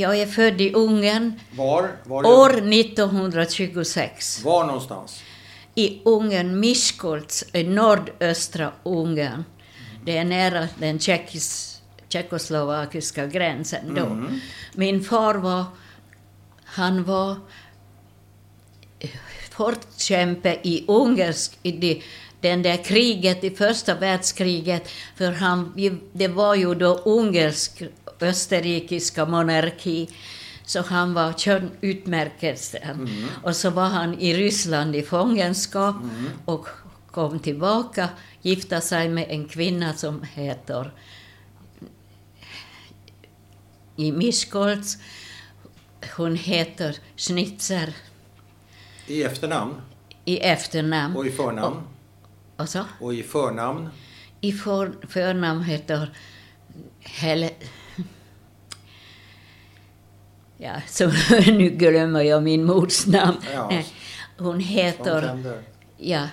Jag är född i Ungern Var? var år 1926. Var någonstans? I Ungern, Miskolc, i nordöstra Ungern. Det är nära den tjeckis, tjeckoslovakiska gränsen då. Min far var, han var förkämpe i ungersk, i det, den där kriget, i första världskriget, för han, det var ju då ungersk österrikiska monarki, så han var kön utmärkelse. Och så var han i Ryssland i fångenskap och kom tillbaka, gifta sig med en kvinna som heter i Miskolc. Hon heter Schnitzer I efternamn? i efternamn. Och i förnamn? Och så? Och i förnamn? I för, förnamn heter Helle... Ja, så nu glömmer jag min mors namn. Ja. Nej, Hon heter... Ja,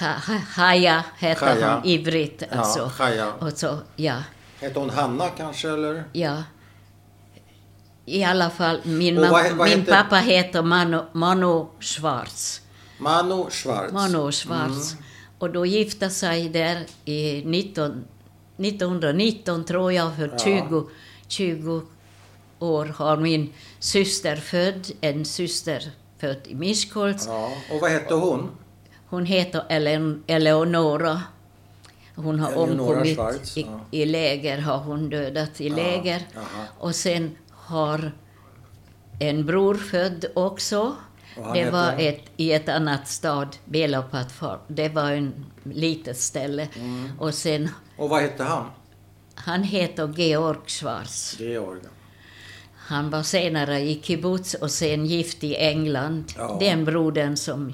ha, ha, Haja heter hon ivrigt. Ja, Alltså. Haja. Och så, ja, Hette hon Hanna kanske eller? ja. I alla fall, min, vad vad min heter- pappa heter Manu, Manu Schwarz. Mano Schwarz. Manu Schwarz. Och då gifte sig där i 19, 1919, tror jag, för Ja. 20, 20 år har min syster född, en syster född i Miskolc. Ja. Och vad hette hon? Hon heter Ele- Eleonora. Hon har Eleonora omkommit Schwarz, i, ja. i läger, har hon dödat i Ja, läger. jaha. Och sen har en bror född också. Det var ett, i ett annat stad, Belopatfar. Det var en litet ställe. Mm. Och sen, Och vad hette han? han heter Georg Schwarz. Georg. Han var senare i kibbutz och sen gift i England. Ja. Den brodern som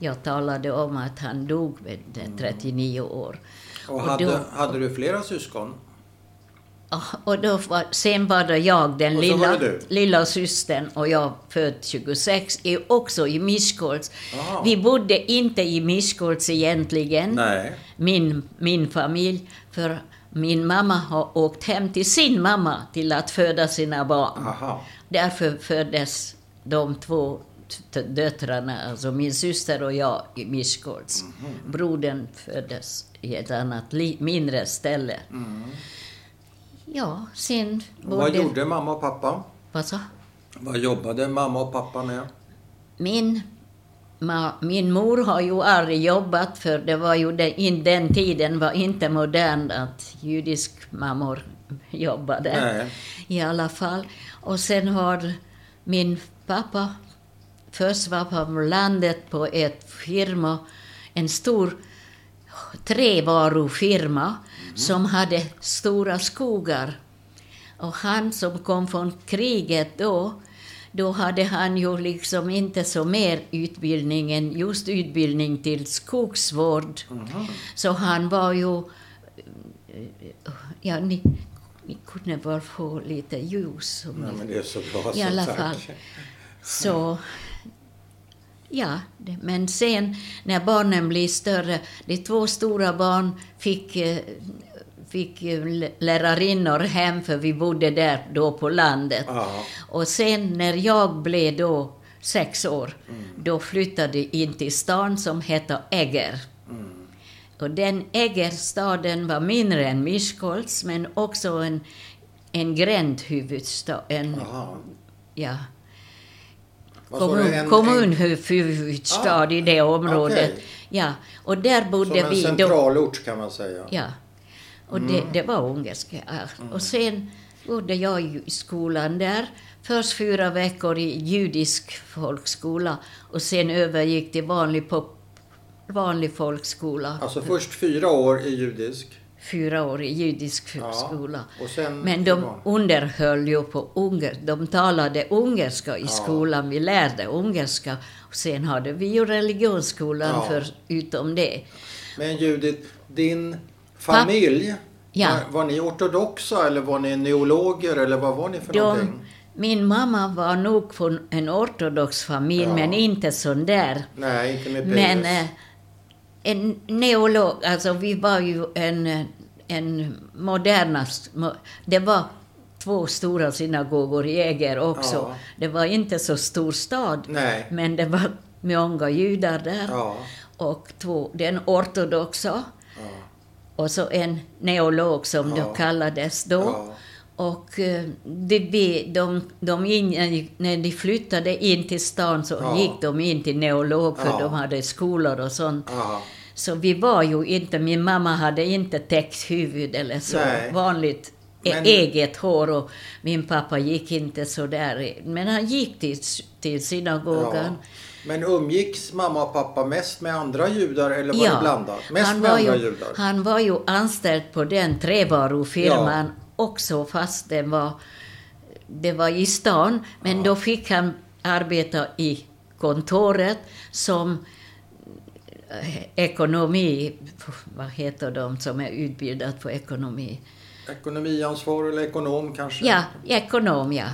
jag talade om att han dog vid Mm. 39 år. Och, Och hade, då- hade du flera syskon? Och då var, sen var det jag, den lilla, det lilla systern, och jag född 26, i, också i Miskolc. Aha. Vi bodde inte i Miskolc egentligen, Nej. min, min familj, för min mamma har åkt hem till sin mamma till att föda sina barn. Aha. Därför föddes de två döttrarna, alltså min syster och jag, i Miskolc. Mhm. Brodern föddes i ett annat, mindre ställe. Ja, sen Mm. Vad gjorde mamma och pappa? Vad sa? Vad jobbade mamma och pappa med? Min, ma, min mor har ju aldrig jobbat, för det var ju den, den tiden var inte modernt att judisk mammor jobbade. Nej. I alla fall. Och sen har min pappa först var på landet på ett firma, en stor trävarufirma som hade stora skogar. Och han som kom från kriget då, då hade han ju liksom inte så mer utbildning än just utbildning till skogsvård. Så han var ju... Ja, ni, ni kunde väl få lite ljus. om ni- men det är så bra I så alla tack. fall. Så, ja, men sen när barnen blir större, de två stora barn fick, eh, fick lä- lärarinnor hem, för vi bodde där då på landet. Ja. Och sen när jag blev då sex år, då flyttade jag in till stan som heter Egger. Och den Eggerstaden var mindre än Miskolc, men också en, en grändhuvudstad. En, ja, kommun, En- en- kommunhuvudstad Ah, i det området. okej. Ja, och där Som bodde en vi då. centralort kan man säga. Ja. Och det, det var ungerska. ja. Och sen bodde jag i skolan där. Först fyra veckor i judisk folkskola och sen övergick till vanlig, pop, vanlig folkskola. Alltså först fyra år i judisk. Fyra år i judisk Ja, skola. och sen Men de underhöll ju på unger. De talade ungerska i Ja. skolan. Vi lärde ungerska. Och sen hade vi ju religionsskolan Ja. för utom det. Men Judith, din familj, Ja. var, var ni ortodoxa eller var ni neologer eller vad var ni för De, någonting? min mamma var nog från en ortodox familj, Ja. men inte sån där. Nej, inte med Men Peres. eh, en neolog, alltså vi var ju en, en modernast, mo- det var två stora synagogor i Eger också. Ja. Det var inte så stor stad, Nej. men det var många judar där. Ja. Och två, den ortodoxa. Och så en neolog som Ja. det kallades då. Ja. Och eh, vi- de, de in, när de flyttade in till stan så Ja. gick de in till neolog för Ja. de hade skolor och sånt. Ja. Så vi var ju inte, min mamma hade inte täckt huvud eller så Nej. vanligt e- Men- eget hår och min pappa gick inte så där. Men han gick till, till synagogan. Ja. Men umgicks mamma och pappa mest med andra judar eller var det blandat? Mest han med andra ju, judar? Han var ju anställd på den trävarufirman också fast det var, det var i stan. Men då fick han arbeta i kontoret som eh, ekonomi, vad heter de som är utbildade på ekonomi? Ekonomiansvar eller ekonom kanske? Ja, ekonom ja.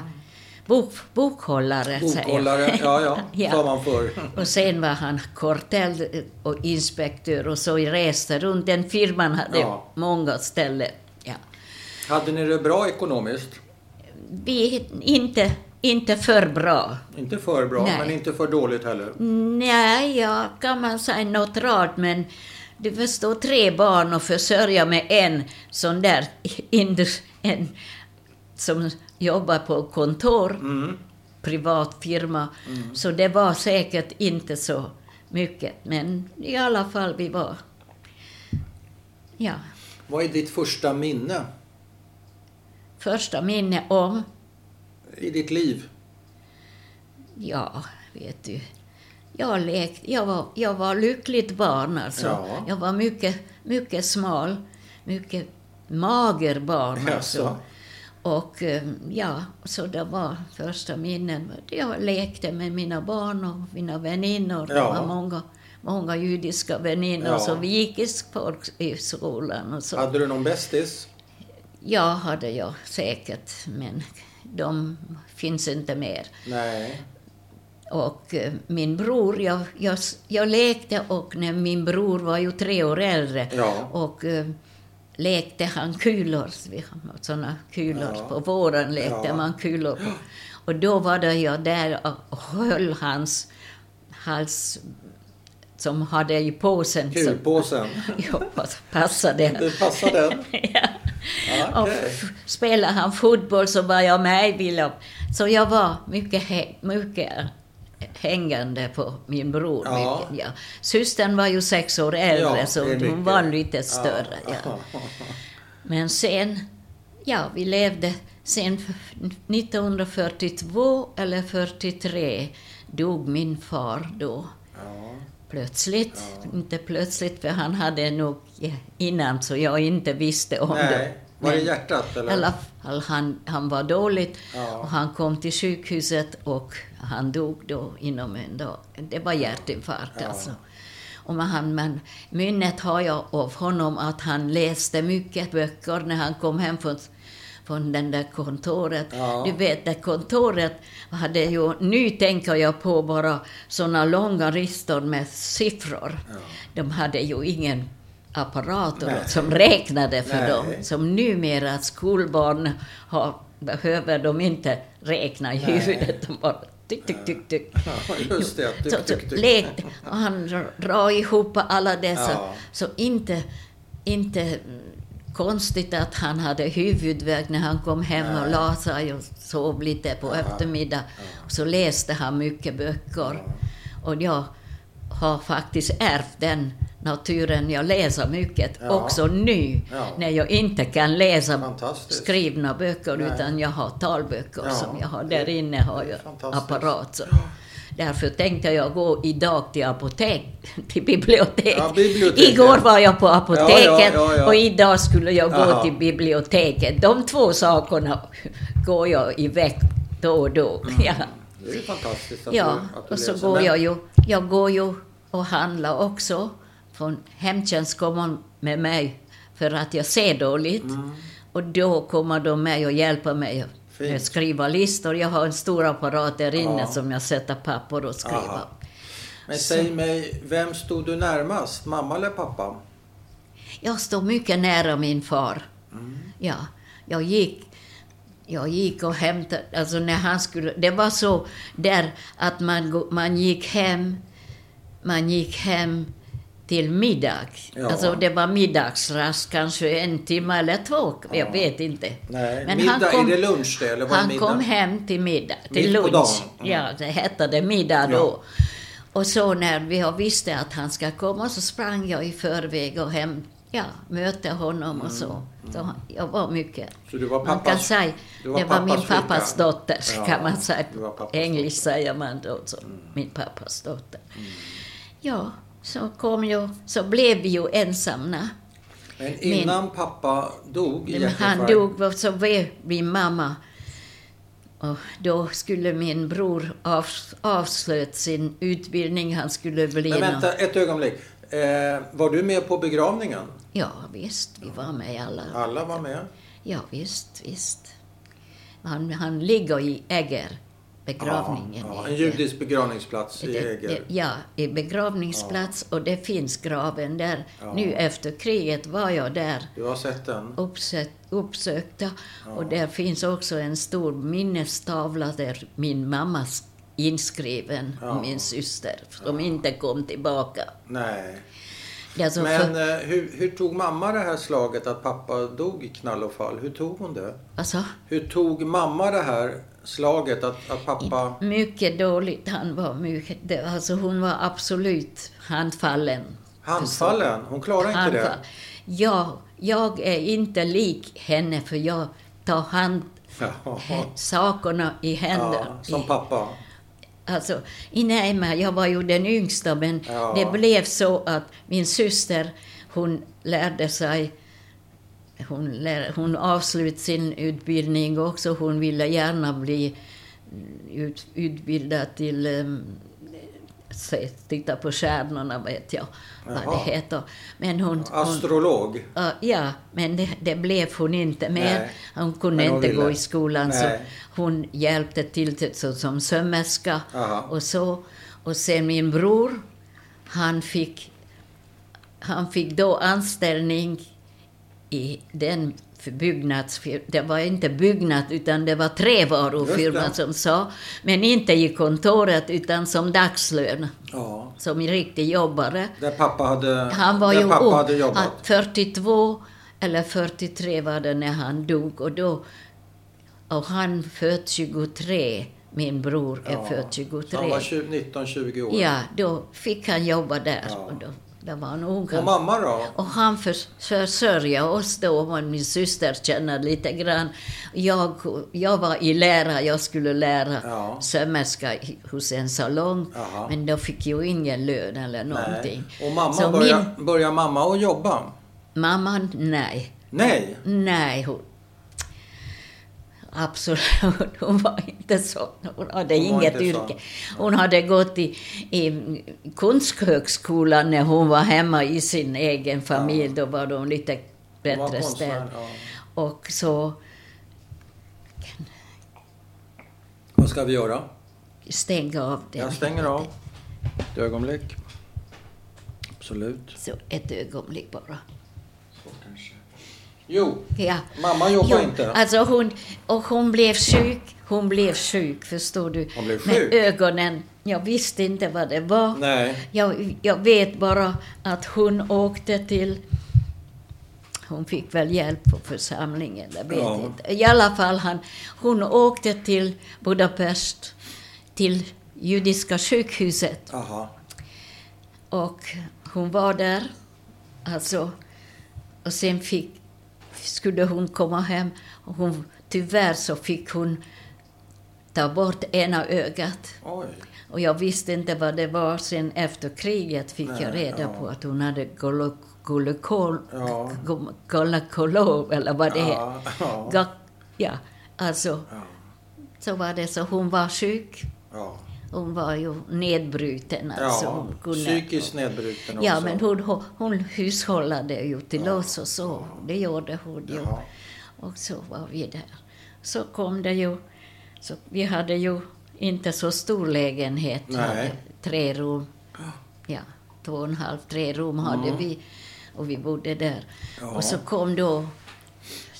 Bok, bokhållare Bokhållare, ja ja, Ja. sa man förr. Och sen var han kortell och inspektör och så reste runt. Den firman hade Ja. många ställen. Ja. Hade ni det bra ekonomiskt? Vi inte, inte för bra. Inte för bra, Nej. men inte för dåligt heller. Nej, ja, kan man säga något rart, men du förstår tre barn och försörja med en sån där indus, en som jobbar på kontor, Mm. privat firma. Så det var säkert inte så mycket, men i alla fall vi var... Ja, Vad är ditt första minne första minne om, i ditt liv? ja, vet du. Jag, lekt, jag, var, jag var lyckligt barn alltså. Ja. Jag var mycket, mycket smal, mycket mager barn alltså. Och eh, ja, så det var första minnen. Jag lekte med mina barn och mina väninnor. Det Ja. var många, många judiska väninnor, Ja. så vi gick i, folk, i skolan och så. Hade du någon bästis? Ja, hade jag säkert, men de finns inte mer. Nej. Och eh, min bror, jag, jag, jag lekte och när min bror var ju tre år äldre Ja. och eh, lekte han kulor, vi har sådana kulor, Ja. på våren lekte Ja. man kulor. På. Och då var det jag där och höll hans hals som hade i påsen. Kulpåsen? Ja, passade. Det passar den? ja. Ja, Och spelade han fotboll så var jag med i Willow. Så jag var mycket, mycket hängande på min bror. Ja. Mycket, ja. Systern var ju sex år äldre Ja, så hon var lite större. Ja. Men sen, ja, vi levde sen f- 1942 eller 43 dog min far då. Plötsligt, inte plötsligt för han hade nog innan så jag inte visste om det. Var det hjärtat eller? alla han, han var dåligt Ja. och han kom till sjukhuset och han dog då inom en dag. Det var hjärtinfarkt Ja. alltså. Och han, men minnet har jag av honom att han läste mycket böcker när han kom hem från, från den där kontoret. Ja. Du vet, det kontoret hade ju, nu tänker jag på bara såna långa listor med siffror. Ja. De hade ju ingen apparater som räknade för Nej. dem. Som numera skolbarn har, behöver de inte räkna i Nej. huvudet. De bara tyck, tyck, tyck, tyck. Ja, just det. Tyck, så, tyck, tyck. lekte. Och han drar ihop alla dessa. Ja. Så inte, inte konstigt att han hade huvudvärk när han kom hem och Nej. la sig och sov lite på Ja. eftermiddag. Så läste han mycket böcker. Och jag har faktiskt ärvt den naturen. Jag läser mycket Ja. också nu Ja. när jag inte kan läsa skrivna böcker Nej. utan jag har talböcker Ja. som jag har. Där inne har jag apparat. Så. Därför tänkte jag gå idag till apotek, till bibliotek. Ja, biblioteket. Igår var jag på apoteket Ja, ja, och idag skulle jag gå Aha. till biblioteket. De två sakerna går jag iväg då och då. Ja, Det är fantastiskt att ja. du, att du och så läser. går Men- jag ju, jag går ju och handlar också. Från hemtjänst kommer med mig för att jag ser dåligt. Mm. Och då kommer de med och hjälper mig Fint. att skriva listor. Jag har en stor apparat där inne Ja. som jag sätter papper och skriver. Aha. Men säg mig, vem stod du närmast? Mamma eller pappa? Jag står mycket nära min far. Mm. Ja, jag gick jag gick och hämtade, alltså när han skulle, det var så där att man, man gick hem, man gick hem till middag. Ja. Alltså det var middagsrast, kanske en timme eller två, jag vet inte. Nej. Men middag, han kom- är det lunch det eller var det Han middag? kom hem till middag, till Mitt lunch. Mm. Ja, det hette det middag Ja. då. Och så när vi visste att han ska komma så sprang jag i förväg och hem, ja, mötte honom och så. så han- jag var mycket... Mm. Så du var man kan pappas- säga, du var det var min pappas flicka? pappas dotter, Ja, kan man säga. pappas Engelskt säger man då, så, min pappas dotter. Ja, så kom jag, så blev vi ju ensamma. Men innan pappa dog i han dog, så var min mamma. Och då skulle min bror av, avslut sin utbildning. Han skulle bli... Men vänta ett ögonblick. Eh, var du med på begravningen? Ja, visst. Vi var med alla. Alla var med? Ja, visst, visst. Han, han ligger i Äger, begravningen. Ja, i ja, en judisk begravningsplats i Det- Eger. det- Ja, i begravningsplats och det finns graven där. Ja. Nu efter kriget var jag där. Du har sett den? uppsökt, uppsökta. Och där finns också en stor minnestavla där min mamma inskriven, Ja. min syster, som inte kom tillbaka. Nej. Alltså Men för, eh, hur, hur tog mamma det här slaget att pappa dog i knall och fall? Hur tog hon det? alltså, Hur tog mamma det här slaget att, att pappa... mycket dåligt. Han var mycket, alltså hon var absolut handfallen. Handfallen? Hon klarade inte Handfall. det? Ja, jag är inte lik henne för jag tar hand, Ja. sakerna i händer. ja, som pappa. Alltså, i Näma, jag var ju den yngsta, men Ja. det blev så att min syster, hon lärde sig hon, lär, hon avslutade sin utbildning också. Hon ville gärna bli ut, utbildad till um, se, titta på stjärnorna, vet jag vad Jaha. det heter. Men hon, hon, Astrolog? Ja, ja, men det, det blev hon inte mer. Nej. Hon kunde hon inte gå ville. i skolan så Nej. hon hjälpte till, till så, som sömmerska och så. Och sen min bror, han fick, han fick då anställning i den byggnadsfirman. Det var inte byggnad utan det var trävarufirman som sa. Men inte i kontoret utan som dagslön. Ja. Som riktig jobbare. Där pappa hade, Han var ju pappa ung. hade jobbat? Han, 42 eller 43 var det när han dog. Och, då, och han född 23. Min bror är Ja. född Så 23. Han var 19-20 år. Ja, då fick han jobba där. Ja. Och då, då var han ung. Och mamma då? Och han förs- försörjde oss då, och min syster känner lite grann. Jag, jag var i lära, jag skulle lära Ja. sömmerska hos en salong. Jaha. Men då fick jag ingen lön eller någonting. Nej. Och mamma, Så började, min började mamma att jobba? mamma, nej. Nej. Nej, hon... Absolut, hon var inte så. Hon hade Hon inget yrke. Hon hade gått i, i konsthögskolan när hon var hemma i sin egen familj. Då var de lite bättre konstnär, ställd. Ja. Och så Vad ska vi göra? stänga av den. Jag stänger av. Ett ögonblick. Absolut. Så ett ögonblick bara. Jo, Ja. mamma jobbar Jo, inte. Alltså hon, och hon blev sjuk. Hon blev sjuk, förstår du. Hon blev Med sjuk? ögonen. Jag visste inte vad det var. Nej. Jag, jag vet bara att hon åkte till... Hon fick väl hjälp på församlingen, jag vet Ja. inte. I alla fall, han, hon åkte till Budapest, till judiska sjukhuset. Aha. Och hon var där, alltså. Och sen fick, skulle hon komma hem. Och hon, tyvärr så fick hon ta bort ena ögat. Oj. Och jag visste inte vad det var. Sen efter kriget fick Nej, jag reda ja. på att hon hade golokol, Ja. eller vad det heter. Ja, ja. Ga- Ja, alltså, Ja. så var det så. Hon var sjuk. Ja. Hon var ju nedbruten. Alltså, ja. hon kunde, Psykiskt nedbruten också. Ja, men hon, hon hushållade ju till oss och så. Det gjorde hon ju. Och så var vi där. Så kom det ju... Så vi hade ju inte så stor lägenhet. Tre rum. Ja, två och en halv, tre rum hade Mm. vi. Och vi bodde där. Ja. Och så kom då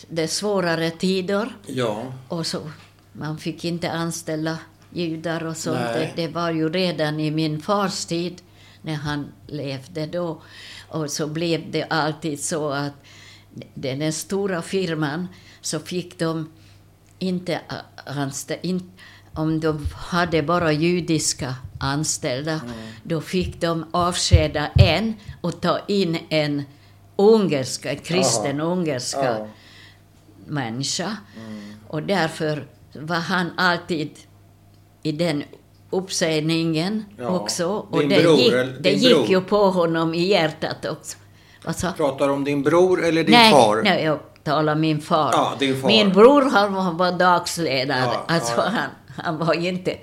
det svårare tider. Ja. Och så, man fick inte anställa judar och sånt. Det, det var ju redan i min fars tid, när han levde då. Och så blev det alltid så att den den stora firman, så fick de inte anställa... In, om de hade bara judiska anställda, Mm. då fick de avskeda en och ta in en ungerska, en kristen ungerska Ja. människa. Och därför var han alltid i den uppsägningen Ja. också. Och det, bror, gick, det gick ju på honom i hjärtat också. Sa? Pratar om din bror eller din nej, far? nej, jag talar min far. Ja, din far. Min bror han var, var dagsledare. Ja, alltså ja. Han, han var ju inte,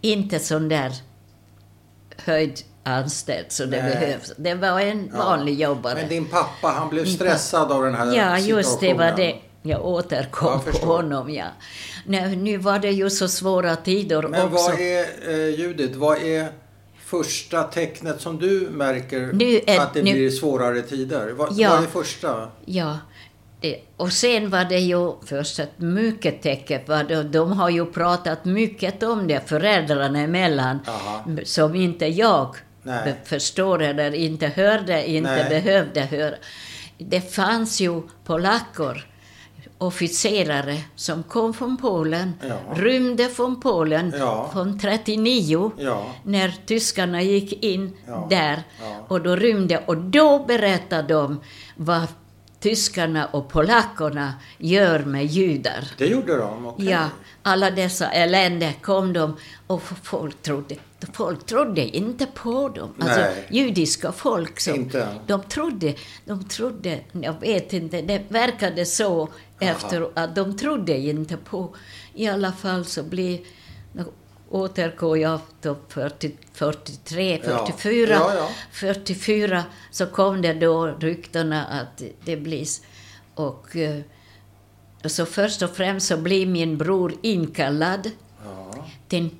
inte sån där höjd anställd så det Nej. behövs. Det var en Ja. vanlig jobbare. Men din pappa, han blev stressad av den här Ja, just det var situationen. det. Jag återkom Jag på honom, ja. Nej, nu var det ju så svåra tider Men också. vad är, eh, Judith, vad är första tecknet som du märker Nu är- att det nu- blir svårare tider? Vad, Ja. vad är första? Ja. Det, och sen var det ju först ett mycket tecken. De har ju pratat mycket om det, föräldrarna emellan, Jaha. som inte jag Nej. förstår eller inte hörde, inte Nej. behövde höra. Det fanns ju polacker, officerare, som kom från Polen, Ja. rymde från Polen Ja. från 39 Ja. när tyskarna gick in där och då rymde och då berättade de vad tyskarna och polackerna gör med judar. Det gjorde de? okej. Ja, alla dessa elände kom de och folk trodde, folk trodde inte på dem. Alltså judiska folk. Så, Inte? De trodde, de trodde, jag vet inte, det verkade så efter att de trodde inte på. I alla fall så blev, återgår jag till 40, 43, Ja. 44. Ja, ja. 44 så kom det då ryktena att det blir... s- Och, eh, och så först och främst så blev min bror inkallad Ja. till,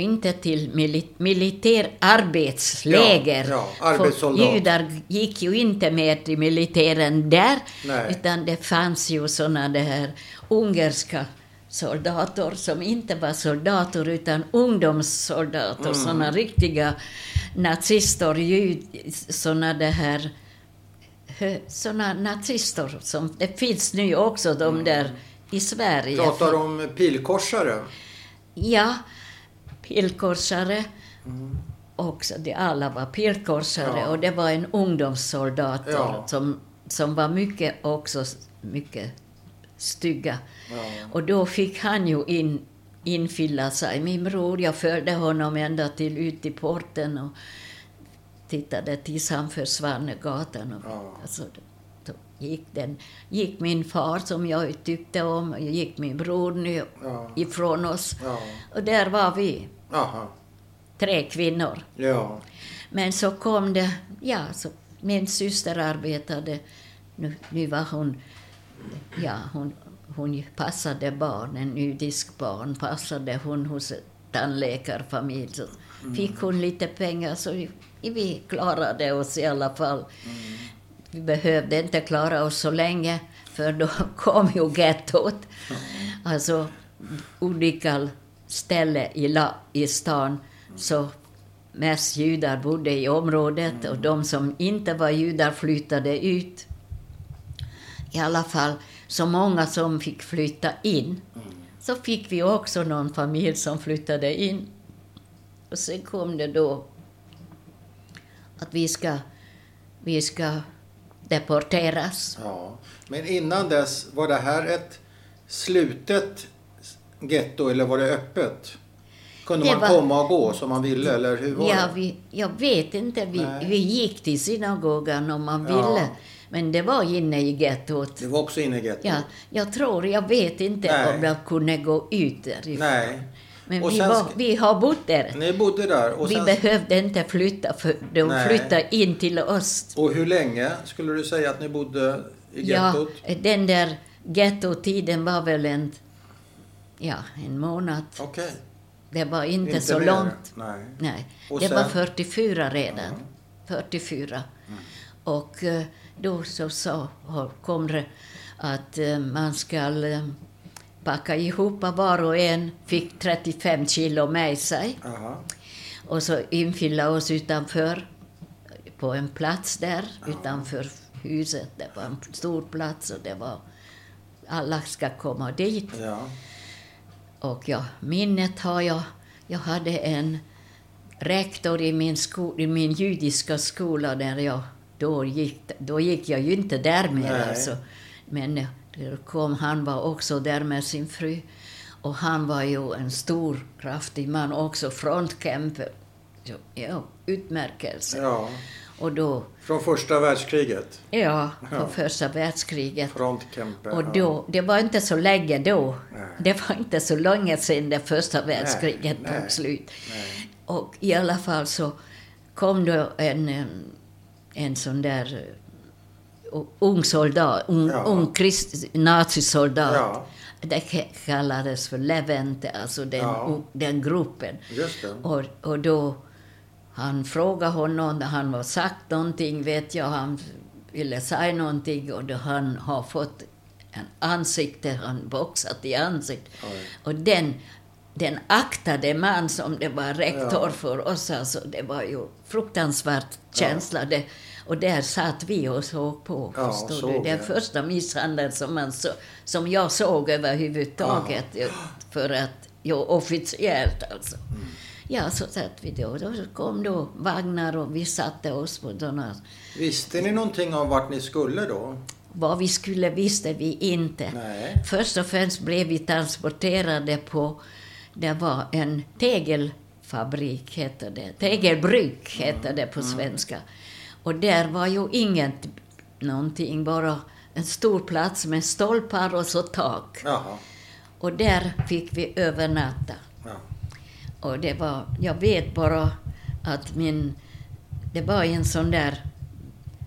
inte till mili, militär arbetsläger. Ja, ja, arbetssoldat. Judar gick ju inte med till militären där, Nej. utan det fanns ju såna där ungerska soldater som inte var soldater utan ungdomssoldater, Mm. såna riktiga nazister, jud, såna det här såna nazister som det finns nu också, de där i Sverige. Mm. Pratar om pilkorsare? Ja, pilkorsare. Också, de alla var pilkorsare Ja. och det var en ungdomssoldat Ja. som, som var mycket också mycket stygga. Ja. Och då fick han ju in, infylla sig. Min bror, jag följde honom ända till ut i porten och tittade tills han försvann i gatan. Och, Ja. alltså, då, gick, den, gick min far, som jag tyckte om, och gick min bror nu Ja. ifrån oss. Och där var vi, Aha. tre kvinnor. Ja. Men så kom det, ja, så min syster arbetade, nu, nu var hon, ja, hon, hon passade barn, en judisk barn, passade hon hos tandläkarfamilj. Så fick hon lite pengar så vi, vi klarade oss i alla fall. Vi behövde inte klara oss så länge, för då kom ju gettot. Alltså olika ställe i, la, i stan, så mest judar bodde i området och de som inte var judar flyttade ut. I alla fall så många som fick flytta in. Så fick vi också någon familj som flyttade in. Och sen kom det då att vi ska, vi ska deporteras. ja. Men innan dess, var det här ett slutet getto eller var det öppet? Kunde Det man var- komma och gå som man ville eller hur var Ja, det? vi, jag vet inte. Vi, Nej. vi gick till synagogan om man Ja. ville. Men det var inne i gettot. Det var också inne i gettot? Ja, jag tror, jag vet inte Nej. om jag kunde gå ut därifrån. Nej. Men Och vi, sen var, vi har bott där. Ni bodde där och, Vi sen, behövde inte flytta, för de Nej. flyttade in till oss. och hur länge skulle du säga att ni bodde i Ja, gettot? den där gettotiden var väl en, ja, en månad. Okej. Det var inte, Inte så mer. långt. Nej. Nej, Och det sen- var 44 redan. 44. Och eh, då så sa, kom re- att eh, man ska eh, packa ihop var och en fick 35 kilo med sig Aha. och så infylla oss utanför på en plats där utanför huset. Det var en stor plats och det var alla ska komma dit. Ja. Och ja, minnet har jag. Jag hade en rektor i min, sko, i min judiska skola där jag då gick. Då gick jag ju inte där mer alltså. Men eh, kom, han var också där med sin fru. Och han var ju en stor, kraftig man också, frontkämpe. Ja, utmärkelse. ja. Och då, Från första världskriget. ja, på Ja. första världskriget. Frontkämpe. Och då, det var inte så länge då. Nej. Det var inte så länge sedan det första världskriget nej. tog slut. Nej. Och i alla fall så kom då en, en, sån där eh, ung soldat, ung, Ja. ung krist, nazisoldat. Ja. Det kallades för Levente, alltså den, Ja. den gruppen. Just det. Och, och då, han frågade honom, han var sagt någonting, vet jag, han ville säga någonting och han har fått en ansikte, han boxat i ansiktet. Oj. Och den, den aktade man som det var rektor Ja. för oss, alltså, det var ju fruktansvärt känsla. Det, och där satt vi och såg på. Ja, förstår du? Den första misshandeln som, man så, som jag såg överhuvudtaget. Ja. För att, ja, officiellt alltså. Mm. Ja, så satt vi då. Då kom då vagnar och vi satte oss på sådana... Visste ni någonting om vart ni skulle då? Vad vi skulle visste vi inte. Nej. Först och främst blev vi transporterade på... Det var en tegelfabrik, heter det. Tegelbruk, heter det på svenska. Och där var ju inget någonting, bara en stor plats med stolpar och så tak. Jaha. Och där fick vi övernatta. Ja. Och det var, jag vet bara att min, det var en sån där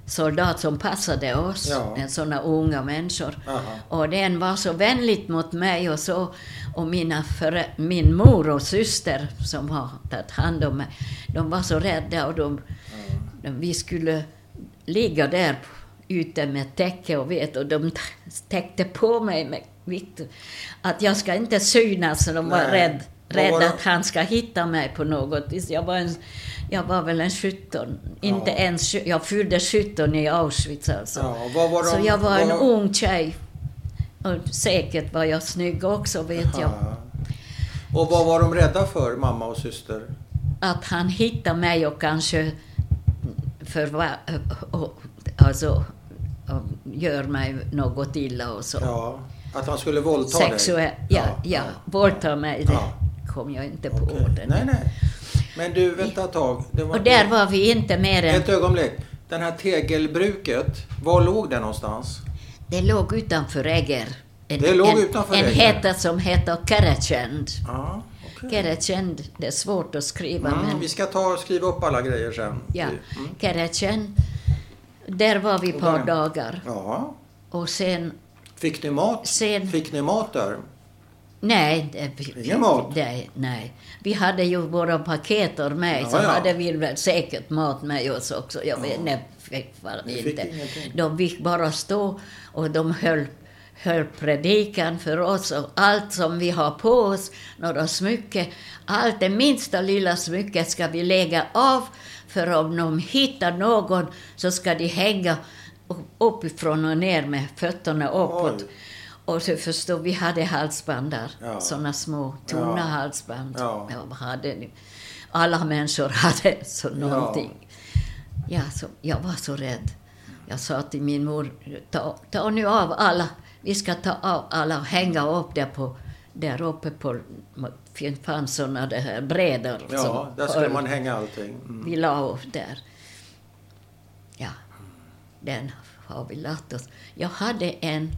soldat som passade oss, Ja. en såna unga människor. Aha. Och den var så vänligt mot mig och så. Och mina före, min mor och syster som har tagit hand om mig, de var så rädda och de, de, vi skulle ligga där ute med täcke och vet och de täckte på mig med vitt. Att jag ska inte synas, så de var Nej. Rädd, var att han ska hitta mig på något vis. Jag var, en, jag var väl en 17, inte Ja. ens, jag fyllde 17 i Auschwitz alltså. Ja, var de, Så jag var en vad- ung tjej. Och säkert var jag snygg också, vet jag. Ja. Och vad var de rädda för, mamma och syster? Att han hittar mig och kanske förva, alltså, gör mig något illa och så. Ja, att han skulle våldta dig? Sexuellt, ja, ja, våldta mig, det Ja. Kom jag inte på Okej. orden. Nej, nej. Men du, vänta ett tag. Och där var vi inte mer än... Ett ögonblick. Den här tegelbruket, var låg det någonstans? Det låg utanför Eger. En, Det låg en, utanför En Eger. heta som heter Kerecend. Ja, okej. Kerecend, det är svårt att skriva Mm, men... vi ska ta och skriva upp alla grejer sen. Ja, Mm. Kerecen. Där var vi ett par dagar. Ja. Och sen, Fick ni mat? sen Fick ni mat där? Nej, det, vi, Ingen mat? Nej, nej. Vi hade ju våra paketer med, Ja, så ja. hade vi väl säkert mat med oss också. Jag vet, Ja. nej, fick fick inte. ingenting? De fick bara stå och de höll, höll predikan för oss och allt som vi har på oss, några smycken, allt det minsta lilla smycket ska vi lägga av för om de hittar någon så ska de hänga upp- uppifrån och ner med fötterna uppåt. Oj. Och så förstår vi hade halsband där, Ja. såna små tunna Ja. halsband. Ja. vad hade? Alla människor hade så någonting. Ja, så, jag var så rädd. Jag sa till min mor, ta, ta nu av alla, vi ska ta av alla och hänga upp det på, där uppe på, fanns såna det här brädor. Ja, där skulle man hänga allting. Mm. Vi la upp där. Ja, den har vi lagt oss. Jag hade en,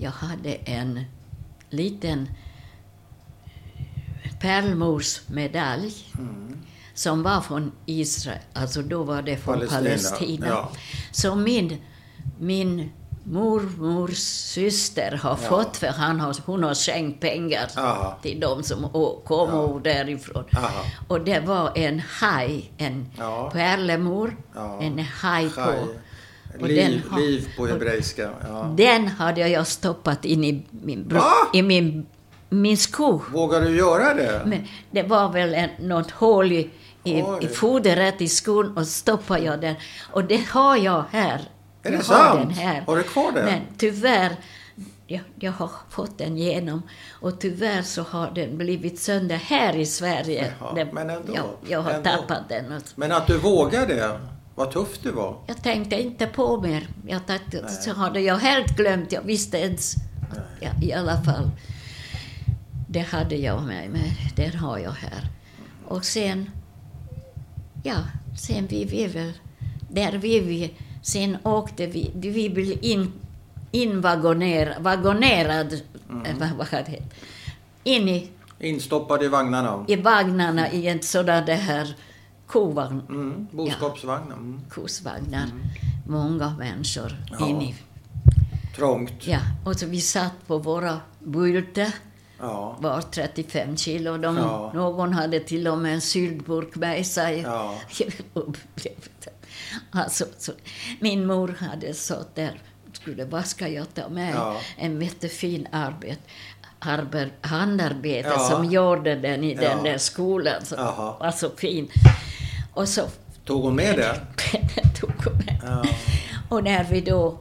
jag hade en liten pärlmorsmedalj Mm. som var från Israel, alltså då var det från Palestina, Palestina. ja. Som min, min mormors syster har Ja. fått, för han har, hon har skänkt pengar Aha. till de som kommer Ja. därifrån. Aha. Och det var en haj, en Ja. pärlemor, Ja. en haj på. Och den Liv, har- liv på hebreiska. Ja. Den hade jag stoppat in i min, bro- i min, min sko. Vågar du göra det? Men det var väl en, något hål i, i, Oj. i fodret i skon och stoppade jag den. Och det har jag här. Är jag det har sant? Den här. Har du kvar den? Men tyvärr, jag, jag har fått den igenom och tyvärr så har den blivit sönder här i Sverige. Jaha, Det- men ändå, jag, jag har ändå. tappat den. Och Men att du vågade, vad tufft du var. jag tänkte inte på mer. Jag tänkte, Nej. så hade jag helt glömt. Jag visste ens. Ja, I alla fall. Det hade jag med mig. Den har jag här. Och sen... Ja, sen vi, vi väl... Där vi, vi... Sen åkte vi... Vi blev in, invagonerad... Vagonerad... eh, Vad, vad det. In i, Instoppad i vagnarna. i vagnarna i en sådan där kovagn. Mm, boskapsvagn. Mm. Kosvagnar. Många människor Ja. in i Trångt. Ja, och så vi satt på våra bultar, Ja. var 35 kilo. De, Ja. Någon hade till och med en syltburk med sig. Ja. alltså, så, min mor hade sagt där, skulle, vad ska jag ta med? Ja. En jättefin arbet, arbet, handarbete Ja. som gjorde den i den Ja. där skolan. Så, var så fin. Och så Tog hon med det? tog hon med. Ja. Och när vi då,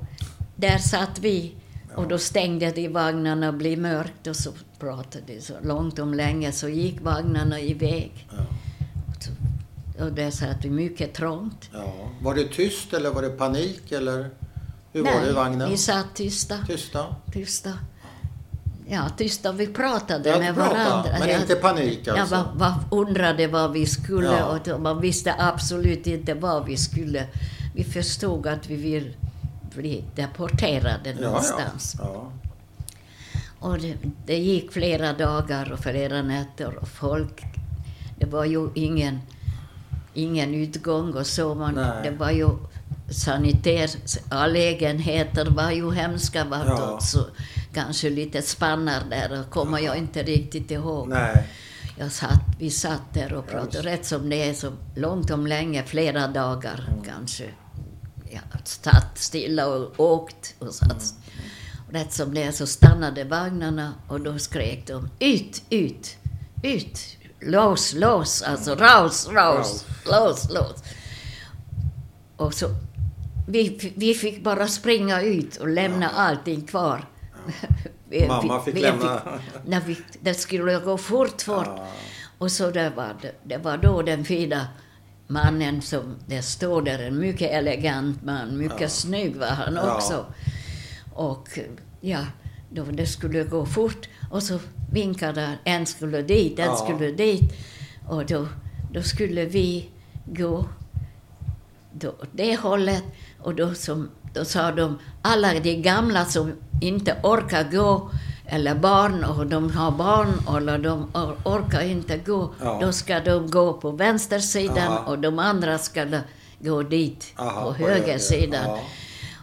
där satt vi och då stängde de vagnarna och blev mörkt och så pratade de så långt om länge så gick vagnarna iväg. Ja. Och, där satt vi mycket trångt. ja. Var det tyst eller var det panik eller hur var det i vagnen? vi satt tysta, Tysta? tysta. Ja, tysta. Vi pratade Ja, med prata, varandra. men Jag- inte panik Jag alltså? var, var, undrade vad vi skulle Ja. och man visste absolut inte vad vi skulle. Vi förstod att vi vill bli deporterade ja, någonstans. ja. Och det, det gick flera dagar och flera nätter och folk... Det var ju ingen, ingen utgång och så. Man, Nej. det var ju sanitäranlägenheter var ju hemska vart Ja. och så kanske lite spannar där och kommer jag inte riktigt ihåg. Nej. Jag satt, vi satt där och Ja, pratade just. rätt som det är så långt om länge, flera dagar kanske. Ja, satt stilla och åkt och satt. Och rätt som det är så stannade vagnarna och då skrek de ut, ut, ut, lås, lås, alltså raus, raus, lås, lås. Och så, vi, vi fick bara springa ut och lämna allting kvar. Mamma fick lämna. när vi, det skulle gå fort, fort. Ja. Och så det var, det, det var då den fina mannen som, det står där, en mycket elegant man, mycket Ja. snygg var han också. Och ja, då det skulle gå fort och så vinkade en skulle dit, en Ja. skulle dit. Och då, då skulle vi gå då, det hållet. Och då, som, då sa de, alla de gamla som inte orkar gå, eller barn, och de har barn, eller de or, orkar inte gå, Ja. då ska de gå på vänstersidan Aha. och de andra ska gå dit, Aha, på på höger, högersidan. ja.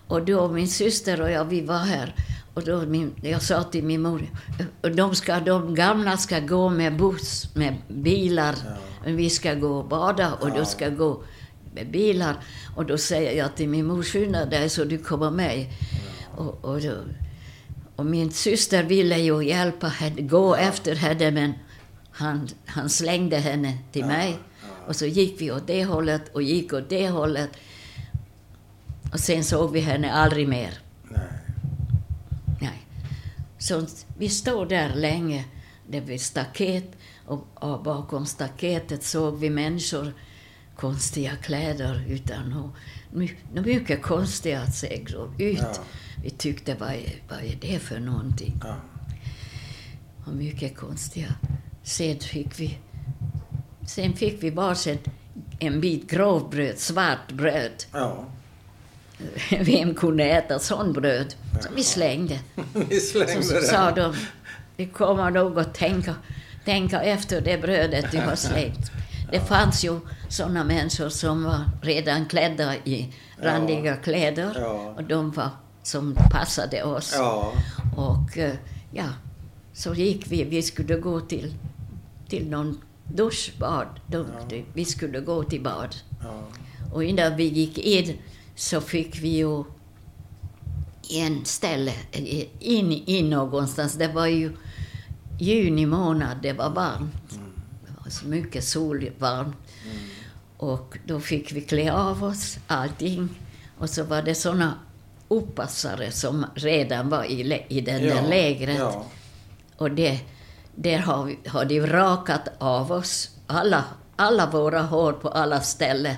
Och då min syster och jag, vi var här. Och då min, jag sa till min mor, "Och de, ska, de gamla ska gå med buss, med bilar. Men vi ska gå och bada och Ja. de ska gå bilar. Och då säger jag till min mor, skynda dig så du kommer med. Och, och, då, och min syster ville ju hjälpa henne, gå efter henne, men han, han slängde henne till mig. Och så gick vi åt det hållet och gick åt det hållet. Och sen såg vi henne aldrig mer. Nej. Nej. Så vi stod där länge, det var staket, och, och bakom staketet såg vi människor, konstiga kläder utan och, my, mycket konstiga att se ut. Ja. Vi tyckte, vad är, vad är det för någonting? Ja. Och mycket konstiga. Sen fick vi, sen fick vi varsitt en bit grovbröd, svart bröd. ja. Vem kunde äta sån bröd? Så vi slängde. Vi slängde Så det. sa de, vi kommer nog att tänka, tänka efter det brödet du har slängt. Det fanns ju sådana människor som var redan klädda i randiga kläder Ja. och de var som passade oss. Ja. Och eh, ja, så gick vi, vi skulle gå till, till någon duschbad. Då, Vi skulle gå till bad. Ja. Och innan vi gick in så fick vi ju en ställe in, in någonstans. Det var ju juni månad, det var varmt. Det så mycket sol, varmt. Och då fick vi klä av oss allting. Och så var det såna uppassare som redan var i, i den där lägret. Ja. Och det, där har, vi, har de rakat av oss alla, alla våra hår på alla ställen.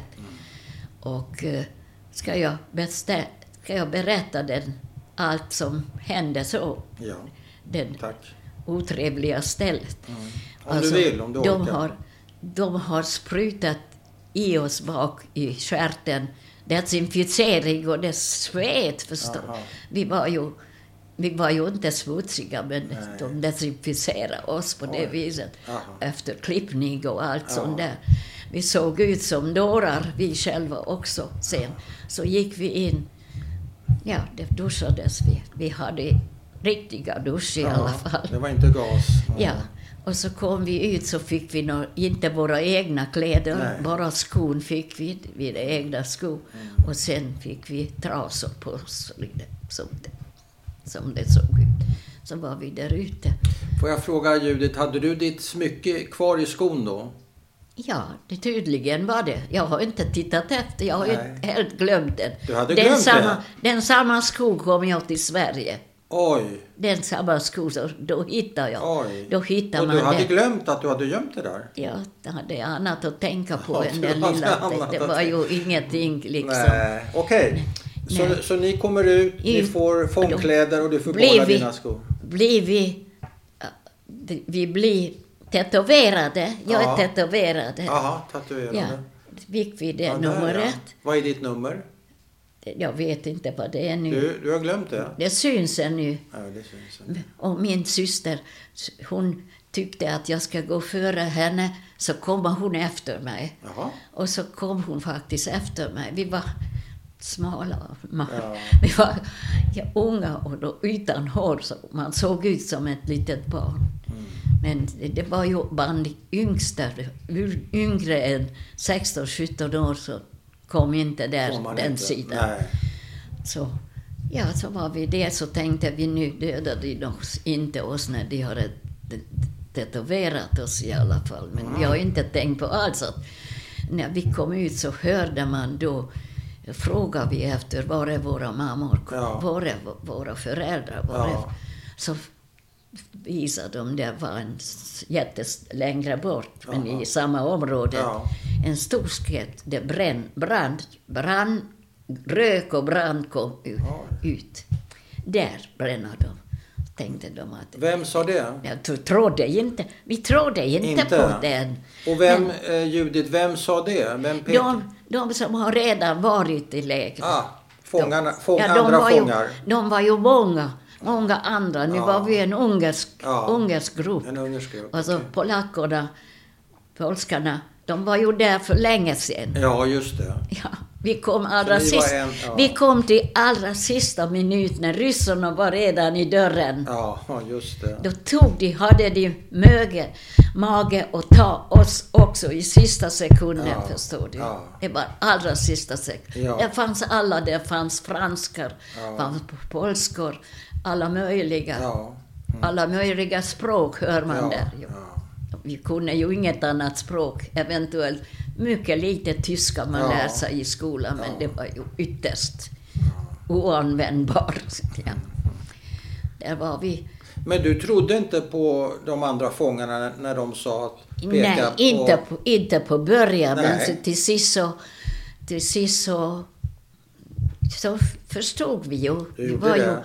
Och eh, ska, jag bestä, ska jag berätta den, allt som hände så, ja, den tack. otrevliga stället. Om du vill, om du de orkar. har, de har sprutat i oss bak i stjärten desinficering och det svet förstås. Aha. Vi var ju vi var ju inte smutsiga, men Nej. de desinficerade oss på det Oj. viset. Aha. Efter klippning och allt Ja. sånt där. Vi såg ut som dårar, vi själva också. Sen så gick vi in. Ja, det duschades vi. Vi hade riktiga dusch i alla fall. Det var inte gas. Ja, och så kom vi ut så fick vi nå, inte våra egna kläder, Nej. bara skon fick vi, hade egna skor. Och sen fick vi trasor på oss, som det, som det såg ut. Så var vi där ute. Får jag fråga Judith, hade du ditt smycke kvar i skon då? Ja, det tydligen var det. Jag har inte tittat efter, jag har helt glömt den. Du hade den glömt samma, det? Den samma sko kom jag till Sverige. Oj, Den så då hittade jag. oj. Då hittar Och man du hade det. glömt att du hade gömt det där? Ja, jag hade annat att tänka på Ja, än den lilla. Det, det var ju ingenting liksom. Nej, okej. Så, Nej. så ni kommer ut, ni I- får fångkläder och du får behålla dina skor? Blir vi... Vi blir tetoverade. Jag Ja. är tetoverad. Jaha, tatuerade. Ja. Fick vi det Ja, där, ja. numret? Vad är ditt nummer? Jag vet inte vad det är nu. Du, du har glömt det? Det syns ännu. Ja, det syns inte. Och min syster, hon tyckte att jag ska gå före henne, så kommer hon efter mig. Jaha. Och så kom hon faktiskt efter mig. Vi var smala, man, Ja. vi var ja, unga och då utan hår, så man såg ut som ett litet barn. Mm. Men det, det var ju bland yngsta, yngre än 16-17 år, så kom inte där, man den inte. sidan. Nej. Så, ja, så var vi det, så tänkte vi nu dödar de oss, inte oss när de har tetoverat oss i alla fall. Men vi har inte tänkt på alls att när vi kom ut så hörde man då, frågade vi efter var är våra mammor, Ja. var är våra föräldrar, var är... Ja. Så visade de, det var en jättes längre bort, men Jaha. i samma område. Ja. En stor skrätt, det brann, brand, brand, rök och brand kom ut. Ut. Där bränner de, tänkte de att... Vem sa det? Jag tro- trodde inte, vi trodde inte, Inte? på den. Och vem, eh, Judith, vem sa det? Vem? De, de som har redan varit i lägret. Ah, fångarna, fång, Ja, de andra var ju, fångar. De var ju många, många andra. Nu Ja. var vi en ungersk, Ja. ungersk grupp. En ungersk grupp. Och så okej. polackerna, polskarna, de var ju där för länge sedan. Ja, just det. Ja, vi kom allra sist. en- ja. Vi kom till allra sista minut när ryssarna var redan i dörren. Ja, just det. Då tog de, hade de möge, mage att ta oss också i sista sekunden, Ja, förstår du. ja. Det var allra sista sekunden. Ja. Det fanns alla, det fanns franskar, Ja. fanns polskor, alla möjliga. Ja. Alla möjliga språk hör man Ja, där. ju. ja. Vi kunde ju inget annat språk, eventuellt mycket lite tyska man Ja. lär sig i skolan, men det var ju ytterst oanvändbart. Ja. Där var vi. Men du trodde inte på de andra fångarna när de sa att peka Nej, på... inte på, inte på början, men Nej. så till sist så, till sist så, så förstod vi ju. Vi var ju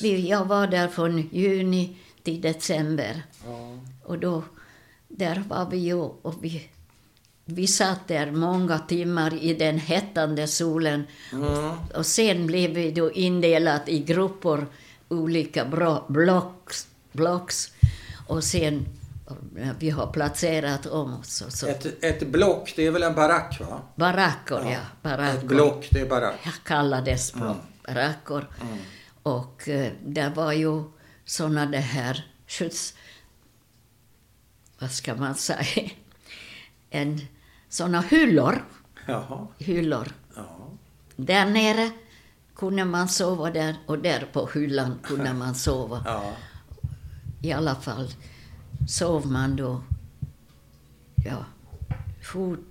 vi, jag var där från juni till december. Ja. Och då, där var vi ju och vi, vi satt där många timmar i den hettande solen. Mm. Och sen blev vi då indelat i grupper, olika bra, blocks, blocks. Och sen, vi har placerat om oss, så, så Ett, ett block, det är väl en barack va? baracker, ja. baracker. Ett block, det är barack. Jag kallades på baracker. Och eh, det var ju såna det här skjuts... Vad ska man säga? En, såna hyllor. Jaha. Hyllor. Ja. där nere kunde man sova där och där på hyllan kunde man sova. Ja. I alla fall sov man då, ja, fot,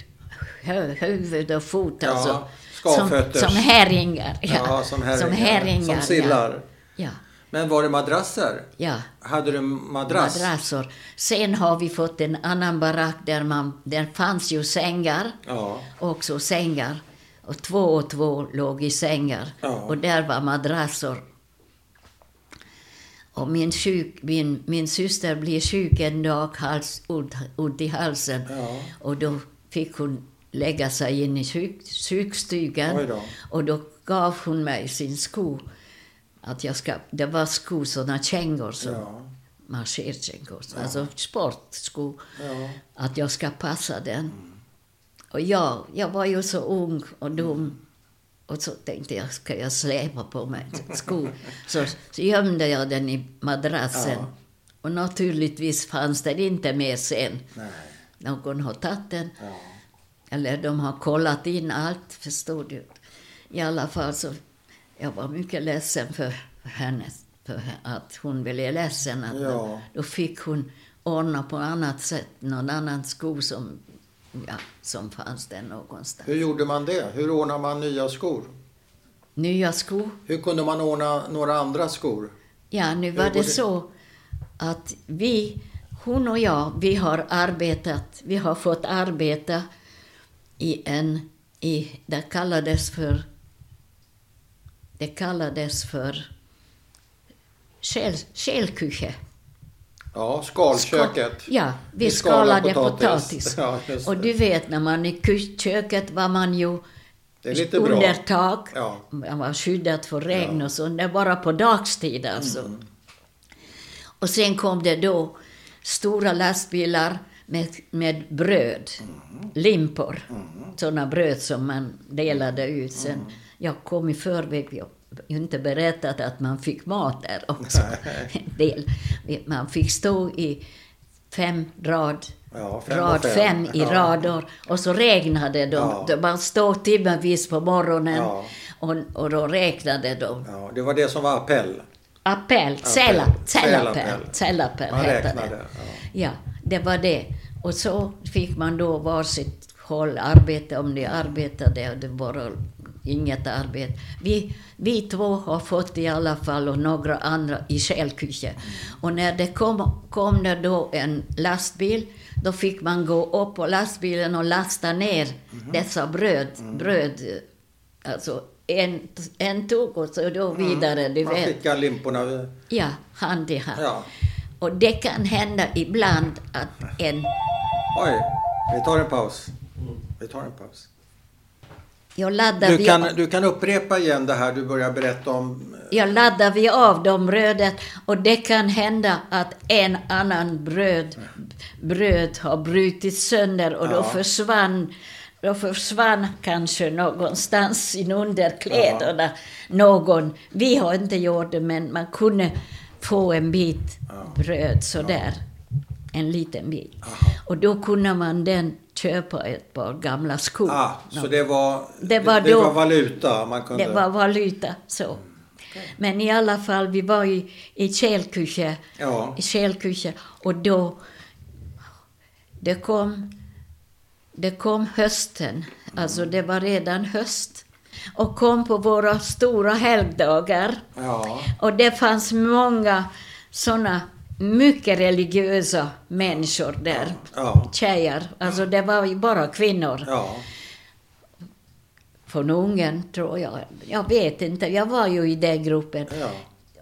huvud och fot Ja, alltså. skavfötters. Som, som herringar. Ja, som herringar. Som, herringar, Som sillar. Ja, ja, Men var det madrasser? ja. Hade du madrass? madrassor. Sen har vi fått en annan barack där man, där fanns ju sängar, Ja. också sängar. Och två och två låg i sängar. Ja. Och där var madrassor. Och min, sjuk, min, min syster blev sjuk en dag, hals, ont, ont i halsen. Ja. Och då fick hon lägga sig in i sjuk, sjukstugan. Då. Och då gav hon mig sin sko. Att jag ska, det var skor, såna kängor som Ja. marscherkängor, alltså sportskor. Ja. Att jag ska passa den. Och jag, jag var ju så ung och dum. Och så tänkte jag, ska jag släpa på mig skor? Så, så gömde jag den i madrassen. Ja. Och naturligtvis fanns den inte med sen. Nej. Någon har tagit den. Ja. Eller de har kollat in allt, förstår du. I alla fall så, jag var mycket ledsen för henne, för att hon blev ledsen. Att Ja. Då fick hon ordna på annat sätt, någon annan sko som, ja, som fanns där någonstans. Hur gjorde man det? Hur ordnar man nya skor? Nya skor. Hur kunde man ordna några andra skor? Ja, nu var det så att vi, hon och jag, vi har arbetat, vi har fått arbeta i en, i, det kallades för, det kallades för skälküche. Ja, skalköket. Ja, vi, Vi skalade potatis. potatis. Ja, och du vet, när man i kö- köket var man ju under tak. Ja. Man var skyddad för regn Ja. Mm. och så. Det bara på dagstid alltså. Och sen kom det då stora lastbilar med, med bröd, Mm. limpor. Sådana bröd som man delade ut. Sen, Mm. jag kom i förväg, jag inte berättat att man fick mat där också. Del. Man fick stå i fem rad, Ja, fem rad fem. fem i Ja. rador och så regnade de. Ja. De Man stod timmevis på morgonen Ja. och, och då räknade de. Ja, det var det som var appell. Appell, cella, cellappell, Cellappell. räknade. det. Ja. Ja, det var det. Och så fick man då varsitt håll arbete om de arbetade och det var inget arbete. Vi, vi två har fått i alla fall och några andra i självküche. Och när det kom, kom det då en lastbil, då fick man gå upp på lastbilen och lasta ner dessa bröd, bröd, alltså en, en tog och så då vidare, du Man skickar limporna. Ja, hand i hand. Ja. Och det kan hända ibland att en... Oj, vi tar en paus. Vi tar en paus. Jag laddar, Du kan, du kan upprepa igen det här du börjar berätta om. jag laddar vi av de brödet och det kan hända att en annan bröd, bröd har brutits sönder och då Ja. försvann då försvann kanske någonstans in under kläderna någon. Vi har inte gjort det, men man kunde få en bit bröd sådär. En liten bit. Och då kunde man den köpa ett par gamla skor. Ah, så det var, Det var det då- var valuta man kunde... Det var valuta, så. Men i alla fall, vi var i, i Kälküche, Ja. i Kälküche och då, det kom, det kom hösten, alltså det var redan höst, och kom på våra stora helgdagar. Ja. Och det fanns många såna mycket religiösa människor där, Ja. tjejer, alltså det var ju bara kvinnor Ja. från Ungern, tror jag. Jag vet inte, jag var ju i den gruppen. Ja.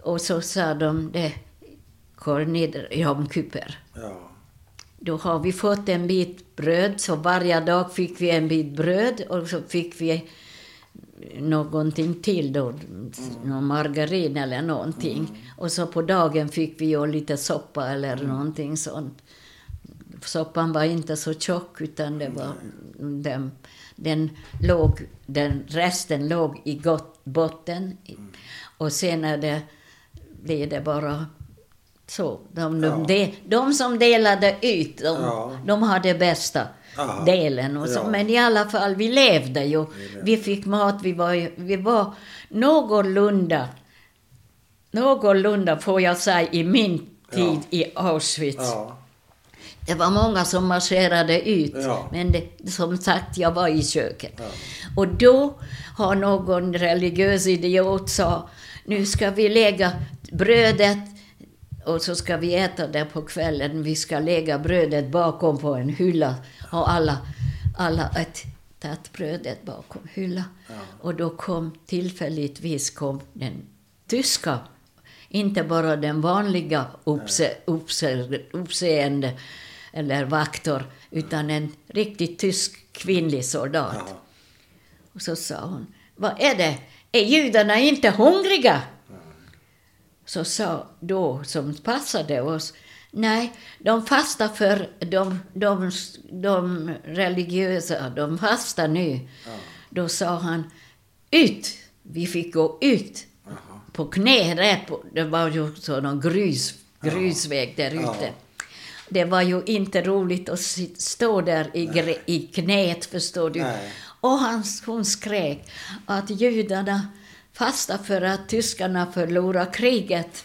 Och så sa de det, Kornid Jom Kuper. Ja. Då har vi fått en bit bröd, så varje dag fick vi en bit bröd och så fick vi någonting till då, någon margarin eller någonting. Och så på dagen fick vi ju lite soppa eller någonting sånt. Soppan var inte så tjock utan det var, den, den låg, den, resten låg i gott, botten. Och sen är det, blev det bara Så, de, de, Ja. de, de som delade ut, de, Ja. de hade bästa Aha. delen. Och så, Ja. Men i alla fall, vi levde ju. levde. Vi fick mat, vi var, vi var någorlunda, någorlunda får jag säga, i min tid i Auschwitz. Ja. Det var många som marscherade ut, Ja. men det, som sagt, jag var i köket. Ja. Och då har någon religiös idiot sa, nu ska vi lägga brödet och så ska vi äta det på kvällen. Vi ska lägga brödet bakom på en hylla. Och alla, alla ett, tagit brödet bakom hyllan. Ja. Och då kom tillfälligtvis kom den tyska, inte bara den vanliga uppse, uppse, uppseende eller vaktor, utan en riktigt tysk kvinnlig soldat. Ja. Och så sa hon, vad är det? Är judarna inte hungriga? Så sa då, som passade oss, nej, de fastar för de, de, de religiösa, de fastar nu. Då sa han, ut! Vi fick gå ut Jaha. på knä, rätt på, det var ju sån grus, grusväg där ute. Ja. Det var ju inte roligt att stå där i, i knät, förstår du. Nej. Och han, hon skrek att judarna fastar för att tyskarna förlorar kriget.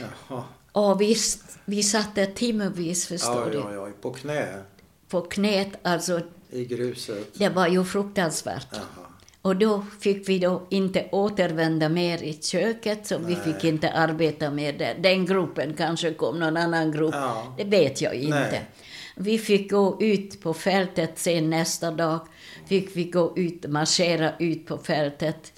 Jaha. Och visst, vi satt där timmervis, förstår du. oj, oj. På knä På knät, alltså, i gruset. det var ju fruktansvärt. Jaha. Och då fick vi då inte återvända mer i köket, så vi fick inte arbeta med det. Den gruppen kanske kom någon annan grupp, Ja. det vet jag inte. Nej. Vi fick gå ut på fältet sen nästa dag, fick vi gå ut, marschera ut på fältet.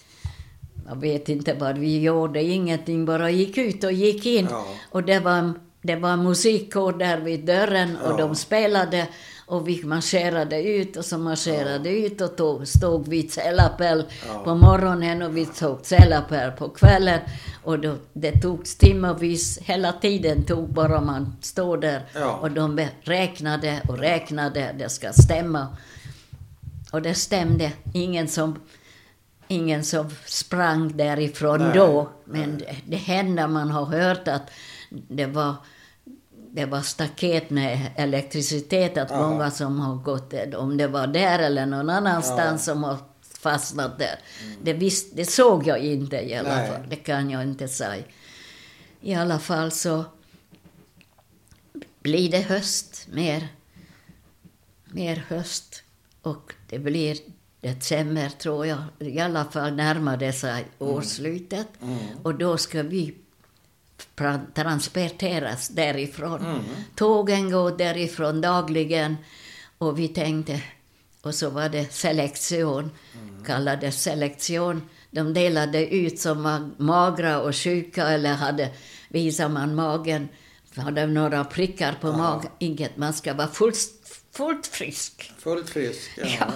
Jag vet inte vad vi gjorde, ingenting, bara gick ut och gick in. Ja. Och det var, det var musikkår där vid dörren och Ja. de spelade och vi marscherade ut och så marscherade ut och tog, stod vid Sällapel Ja. på morgonen och vi tog Sällapel på kvällen. Och då, det tog timmervis, hela tiden tog bara man stå där Ja. och de räknade och räknade, det ska stämma. Och det stämde. Ingen som, ingen som sprang därifrån Nej, då. Men det, det hände, man har hört att det var, det var staket med elektricitet, att Ja. många som har gått om det var där eller någon annanstans Ja. som har fastnat där. Det, visst, det såg jag inte i alla Nej. fall, det kan jag inte säga. I alla fall så blir det höst, mer, mer höst. Och det blir december, tror jag. I alla fall närmar det sig årsslutet. Mm. Och då ska vi transporteras därifrån. Mm. Tågen går därifrån dagligen. Och vi tänkte, och så var det selektion, kallades selektion. De delade ut som var magra och sjuka eller hade, visar man magen, hade några prickar på magen, inget, man ska vara fullt, fullt frisk. Fullt frisk. Ja. Ja,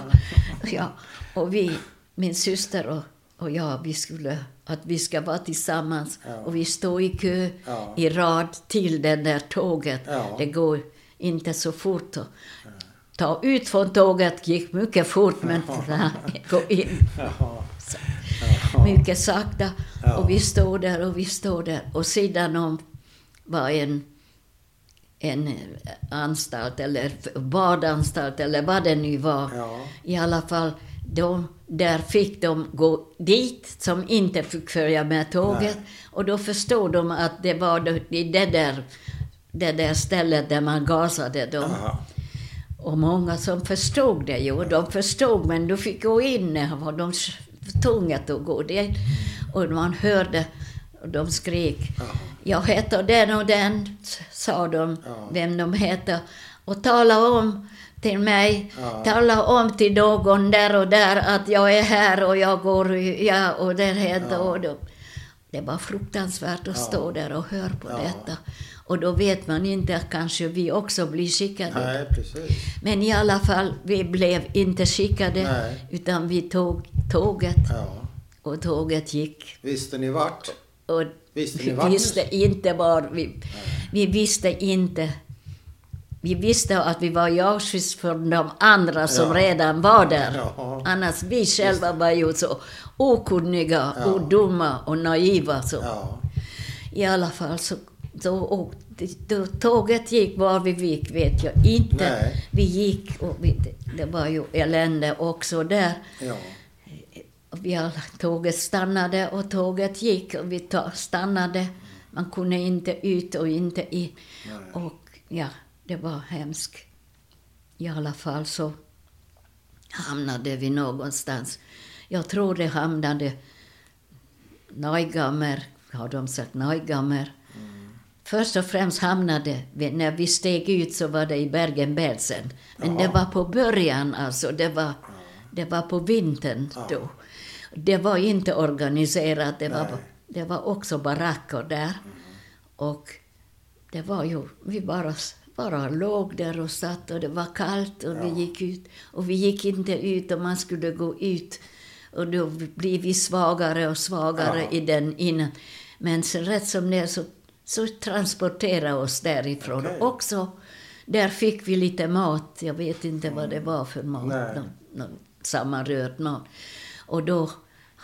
ja. Och vi, min syster och, och jag, vi skulle, att vi ska vara tillsammans. Ja. Och vi står i kö, Ja. i rad till det där tåget. Det går inte så fort. Och ta ut från tåget gick mycket fort, men gå in Jaha. mycket sakta. Och vi står där och vi står där. Och sidan om var en, en anstalt, eller badanstalt, eller vad det nu var. Ja. I alla fall, de, där fick de gå dit som inte fick följa med tåget. Nej. Och då förstod de att det var i det där, det där stället där man gasade dem. Jaha. Och många som förstod det ju, de förstod men du fick gå in och de var tvungna att gå dit. Och man hörde, och de skrek, jag heter den och den, sa de, Ja. vem de heter. Och tala om till mig, Ja. tala om till någon där och där att jag är här och jag går, ja, och det heter Ja. och då. Det var fruktansvärt att stå där och höra på detta. Och då vet man inte att kanske vi också blir skickade. Nej. Men i alla fall, vi blev inte skickade, Nej. utan vi tog tåget och tåget gick. Visste ni vart? Och Visste vi visste inte var vi... Vi visste inte... Vi visste att vi var i Auschwitz för de andra som Ja. redan var där. Ja. Annars, vi själva var ju så okunniga Ja. och dumma och naiva. Så. Ja. I alla fall så då, åkte, då tåget gick var vi gick vet jag inte. Nej. Vi gick och vi, det var ju elände också där. Ja. Vi alla, tåget stannade och tåget gick och vi ta, stannade. Man kunde inte ut och inte in. Och ja, det var hemskt. I alla fall så hamnade vi någonstans. Jag tror det hamnade Neugammer, har de sagt Neugammer. Först och främst hamnade vi, när vi steg ut så var det i Bergen-Belsen. Men det Jaha. var på början alltså, det var, det var på vintern då. Det var inte organiserat, det var, det var också baracker där. Och det var ju, vi bara, bara låg där och satt och det var kallt och vi gick ut. Och vi gick inte ut och man skulle gå ut. Och då blir vi svagare och svagare Ja. i den innan. Men sen rätt som det så, så transportera oss därifrån. Okej. Också, där fick vi lite mat. Jag vet inte vad det var för mat. Någon, någon sammanrörd mat. Och då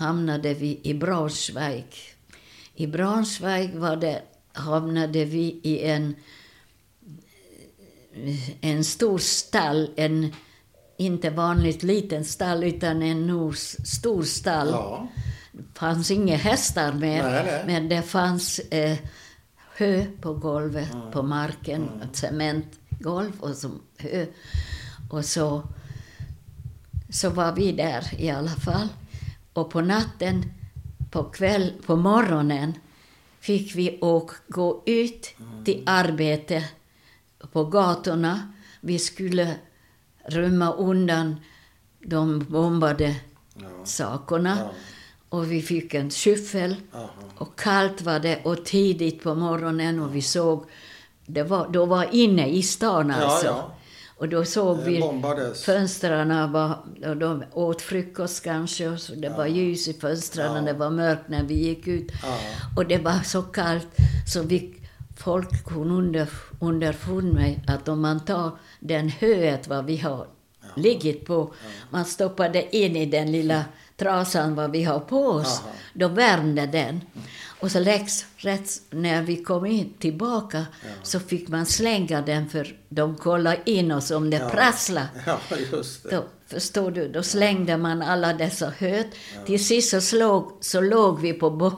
hamnade vi i Braunschweig. I Braunschweig var det, hamnade vi i en, en stor stall, en inte vanligt liten stall utan en nog stor stall. Ja. Det fanns inga hästar med, Nej, nej. men det fanns eh, hö på golvet, på marken, ett cementgolv och så hö. Och så, så var vi där i alla fall. Och på natten, på kväll, på morgonen fick vi åka, gå ut till arbete på gatorna. Vi skulle rymma undan de bombade Ja. sakerna. Ja. Och vi fick en skyffel. Aha. Och kallt var det och tidigt på morgonen och vi såg, det var, då var inne i stan alltså. ja. Och då såg Det vi bombades. fönstren var, och de åt frukost kanske, och så det var ljus i fönstren, Ja. det var mörkt när vi gick ut. Ja. Och det var så kallt så vi, folk kunde under, underfund med att om man tar den höet vad vi har ligget på, man stoppade in i den lilla trasan vad vi har på oss, då värmde den. Och så läx, rätt när vi kom in tillbaka så fick man slänga den för de kollade in oss om det Ja. prasslade. Ja, just det. Då, förstår du, då slängde man alla dessa höet. Till sist så, slog, så låg vi på, bo,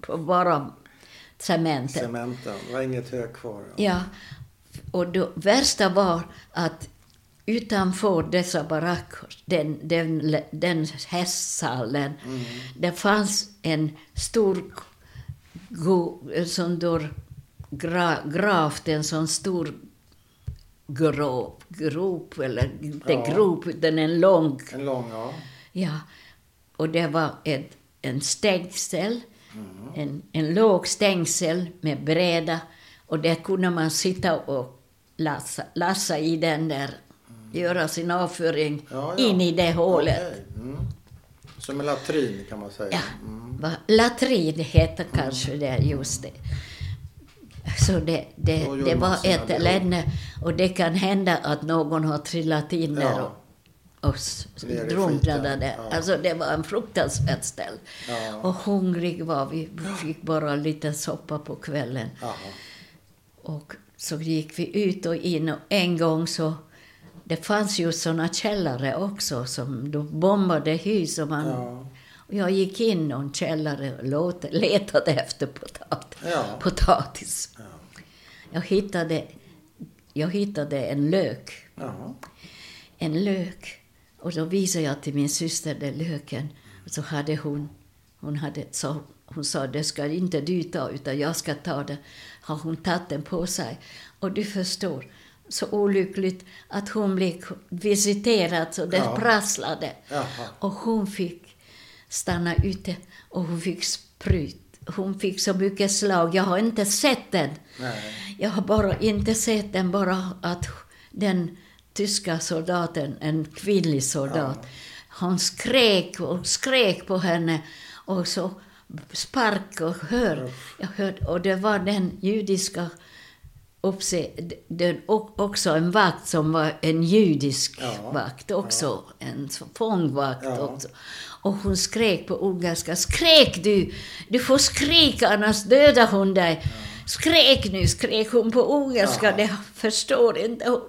på bara cementen. Cementen. Det var inget hö kvar. Ja, och det värsta var att utanför dessa baracker, den, den, den hästsalen, det fanns en stor en sån där gra, gravt, en sån stor grop, grop eller inte Ja. grop, utan en lång En lång, ja. Ja, och det var ett, en stängsel, en, en låg stängsel med bräda och där kunde man sitta och lassa, lassa i den där, göra sin avföring ja, ja. in i det hålet. Okej. Mm. Som en latrin kan man säga. Ja, Mm. va, latrin heter kanske det, just det. Så det, det, det var ett elände och det kan hända att någon har trillat in där Ja. och, och drunknade där. Ja. Alltså det var en fruktansvärt ställ. Ja. Och hungrig var vi. Vi fick bara lite soppa på kvällen. Och så gick vi ut och in och en gång så... Det fanns ju såna källare också som de bombade hus och man... Ja. Jag gick in någon källare och låt, letade efter potat, Ja. potatis. Ja. Jag hittade, jag hittade en lök. En lök. Och så visade jag till min syster den löken. Och så hade hon, hon, hade, så, hon sa det ska inte du ta utan jag ska ta den. Har hon tagit den på sig. Och du förstår, så olyckligt att hon blev visiterad så det Ja. prasslade. Jaha. Och hon fick stanna ute och hon fick sprut. Hon fick så mycket slag. Jag har inte sett den. Nej. Jag har bara inte sett den, bara att den tyska soldaten, en kvinnlig soldat, han skrek och skrek på henne och så spark och hör. Jag hörde, och det var den judiska uppse, den, och också en vakt som var en judisk Ja, vakt också, en fångvakt Ja. också. Och hon skrek på ungerska, skrek du! Du får skrika annars dödar hon dig! skrek nu, skrek hon på ungerska, Ja. det förstår inte hon.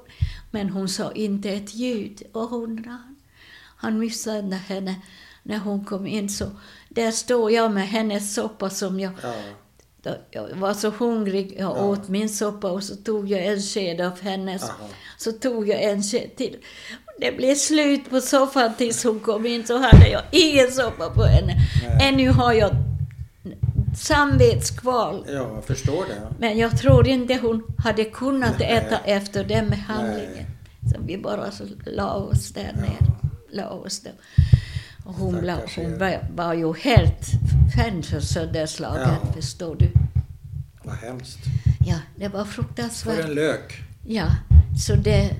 Men hon sa inte ett ljud och hon, han, han missade henne när hon kom in. Så där står jag med hennes soppa som jag Ja. Jag var så hungrig, jag Ja. åt min soppa och så tog jag en sked av hennes. Aha. Så tog jag en sked till. Det blev slut på soffan tills hon kom in så hade jag ingen soppa på henne. Nej. Ännu har jag samvetskval. ja, jag förstår det. Men jag tror inte hon hade kunnat Nej. äta efter den behandlingen. Så vi bara så la oss där ner. La oss där. Hon, blev, hon var, var ju helt sönderslagen, Ja. förstår du. Vad hemskt. Ja, det var För fruktansvärt. en lök. Ja, så det...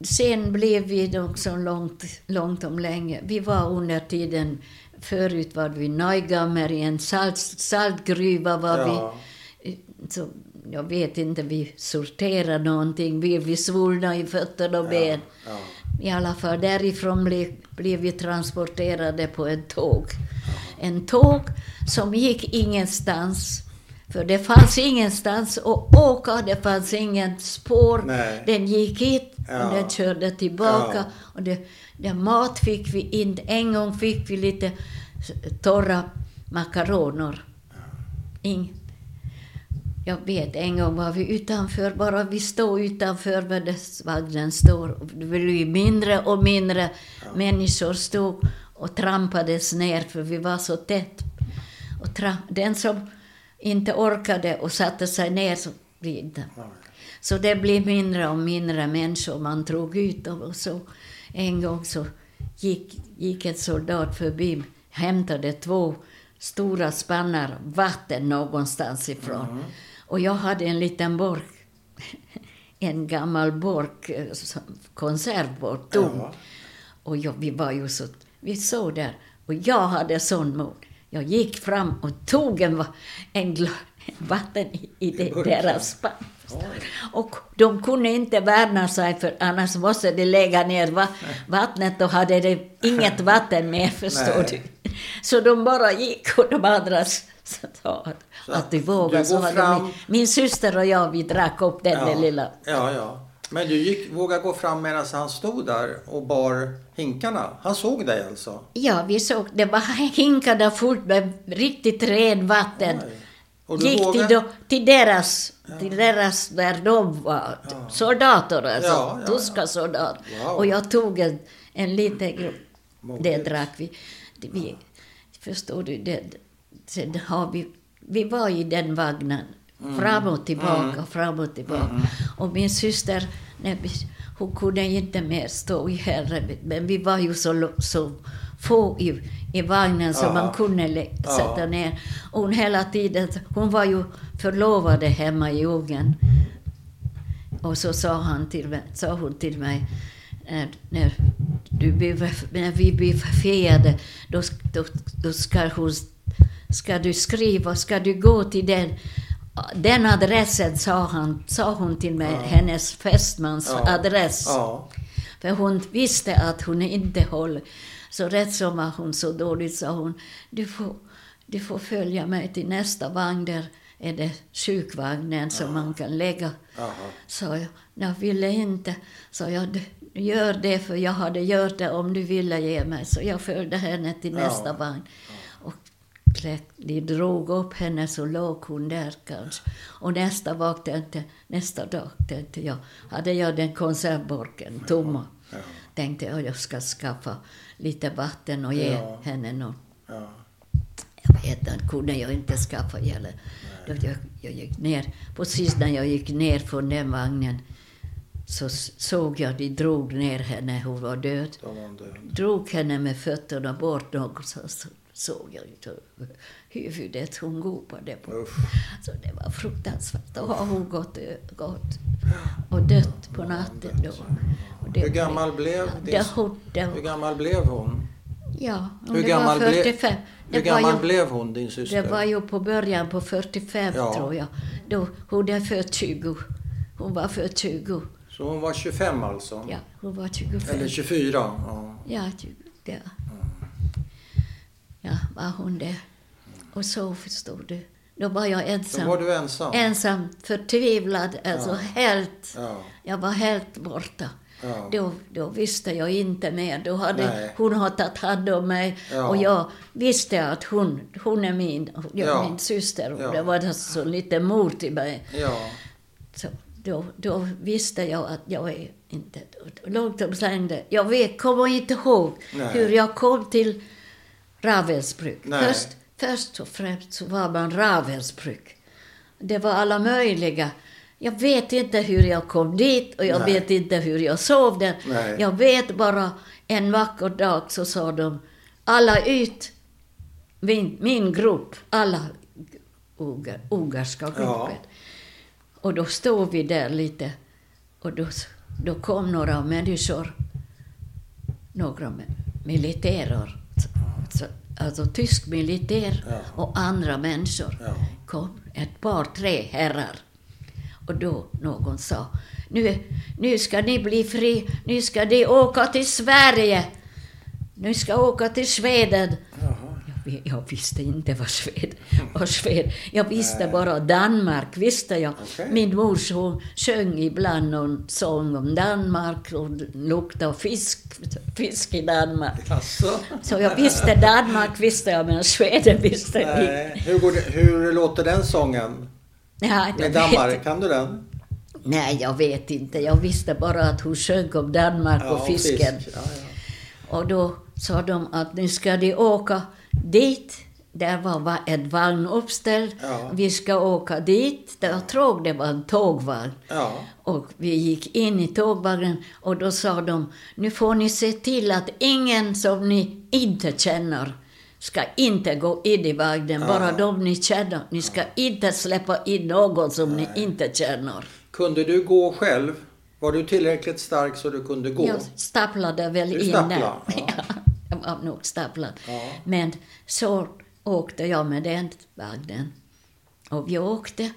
Sen blev vi också långt, långt om länge. Vi var under tiden, förut var vi Neugammer i en salt, saltgruva var Ja. vi. Så jag vet inte, vi sorterade någonting, vi, vi svullna i fötter och ben. Ja. I alla fall därifrån blev, blev vi transporterade på en tåg. En tåg som gick ingenstans. För det fanns ingenstans att åka, det fanns ingen spår. Nej. Den gick hit Ja. och den körde tillbaka. Ja. Och det, det mat fick vi inte. En gång fick vi lite torra makaroner. Ing. Jag vet, en gång var vi utanför, bara vi stod utanför där det- vagnen står. Det blev mindre och mindre människor stod och trampades ner för vi var så tätt. Och den som inte orkade och satte sig ner så blev inte. Så det blev mindre och mindre människor man drog ut och så. En gång så gick, gick en soldat förbi, hämtade två stora spannar vatten någonstans ifrån. Och jag hade en liten burk, en gammal burk, eh, konservburk, tom. Ja. Och jag, vi var ju så, vi såg där, och jag hade sån mod. Jag gick fram och tog en, en gla, vatten i, i det, deras spann. Och de kunde inte värna sig för annars måste de lägga ner va, vattnet och hade de inget vatten mer förstår du. Så de bara gick och de andra sa att, Så du du vågar. Så går hade fram- min, min syster och jag, vi drack upp den där lilla Ja, ja. Men du gick, vågade gå fram medan han stod där och bar hinkarna. Han såg dig alltså? Ja, vi såg, det var hinkarna fullt med riktigt rent vatten. Oj. Och du Gick vågade? till, till deras, till deras, där de var, soldater alltså, Ja, ja, tyska soldater. Wow. Och jag tog en, en liten grupp, det drack vi. Vi förstår du, det, sen har vi, vi var i den vagnen, Mm. fram och tillbaka, fram och tillbaka. Och min syster, hon kunde inte mer stå i herre, men vi var ju så, så få i, i vagnen så Ja. man kunde sätta ner. Och hon hela tiden, hon var ju förlovad hemma i Ungern. Och så sa, han till mig, sa hon till mig, när, när, du blir, när vi blir förfirade, då, då, då ska, hon, ska du skriva, ska du gå till den, den adressen, sa, han, sa hon till mig, Ja. hennes fästmans Ja. adress. Ja. För hon visste att hon inte höll. Så rätt som var hon så dåligt sa hon, du får, du får följa mig till nästa vagn, där är det sjukvagnen som man kan lägga. Sa jag, jag ville inte. Sa jag, "Du, gör det för jag hade gjort det om du ville ge mig. Så jag följde henne till nästa vagn. Och klä- de drog upp henne så låg hon där kanske. Och nästa vagn tänkte, nästa dag tänkte jag, hade jag den konservburken tomma. Ja. Tänkte jag, jag ska skaffa lite vatten och ge Ja. henne något. Ja. Jag vet inte, kunde jag inte skaffa heller. Då jag, jag gick ner, precis när jag gick ner från den vagnen så såg jag de drog ner henne, hon var död. Var död. Drog henne med fötterna bort så såg jag ju huvudet hon gopade på. Usch. Så det var fruktansvärt. Då har hon gått, gått och dött på natten då. Det- Hur gammal blev det, hon, det, Hur gammal blev hon? Ja, och Hur gammal, var ble, 45. hur Det var gammal ju- blev hon, din syster? Det var ju på början på 45 Ja. tror jag. Då, hon är född 20. Hon var född 20. Så hon var 25 alltså? Ja, hon var 25. Eller 24? Ja. Ja, 20. Ja. Ja, var hon det. Och så förstod du. Då var jag Då ensam. var du ensam. Ensam, förtvivlad, alltså Ja. helt. Ja. Jag var helt borta. Ja. Då, då visste jag inte mer. Då hade Nej. hon har tagit hand om mig Ja. och jag visste att hon, hon är min, jag Ja. min syster. Och det var så lite mor till mig. Så då, då visste jag att jag är inte... Långt om slängde. Jag vet, kommer inte ihåg Nej. hur jag kom till Ravensbrück. Nej. Först, först och främst så var man Ravensbrück. Det var alla möjliga. Jag vet inte hur jag kom dit och jag Nej. vet inte hur jag sov där. Nej. Jag vet bara en vacker dag så sa de alla ut, min, min grupp, alla ungar, ungerska Ja. gruppen. Och då stod vi där lite och då, då kom några människor, några mi- militärer, så- alltså tysk militär och andra människor kom, ett par, tre herrar. Och då någon sa, nu, nu ska ni bli fri, nu ska ni åka till Sverige. Nu ska åka till Sweden. Jag, vi- jag visste inte vad Sved var. Sved. Jag visste bara Danmark, visste jag. Okej. Min mor sjöng ibland någon sång om Danmark och luktade fisk, fisk i Danmark. Jaså? Så jag visste Danmark, visste jag, men Sweden visste jag inte. Hur, det, hur låter den sången? Jag Med vet Danmark, kan du den? Nej, jag vet inte. Jag visste bara att hon sjöng om Danmark och fisken. fisk. Ja, ja. Och då sa de att nu ska de åka dit. Där var va- ett vagn uppställd. Ja. Vi ska åka dit. Jag tror det var en tågvagn. Ja. Och vi gick in i tågvagnen och då sa de, nu får ni se till att ingen som ni inte känner ska inte gå in i vagnen, bara de ni känner. Ni ska inte släppa in någon som ni inte känner. Kunde du gå själv? Var du tillräckligt stark så du kunde gå? Jag staplade väl Du in stapplade, där. ja. Var nog staplad. Ja. Men så åkte jag med den vagnen. Och vi åkte,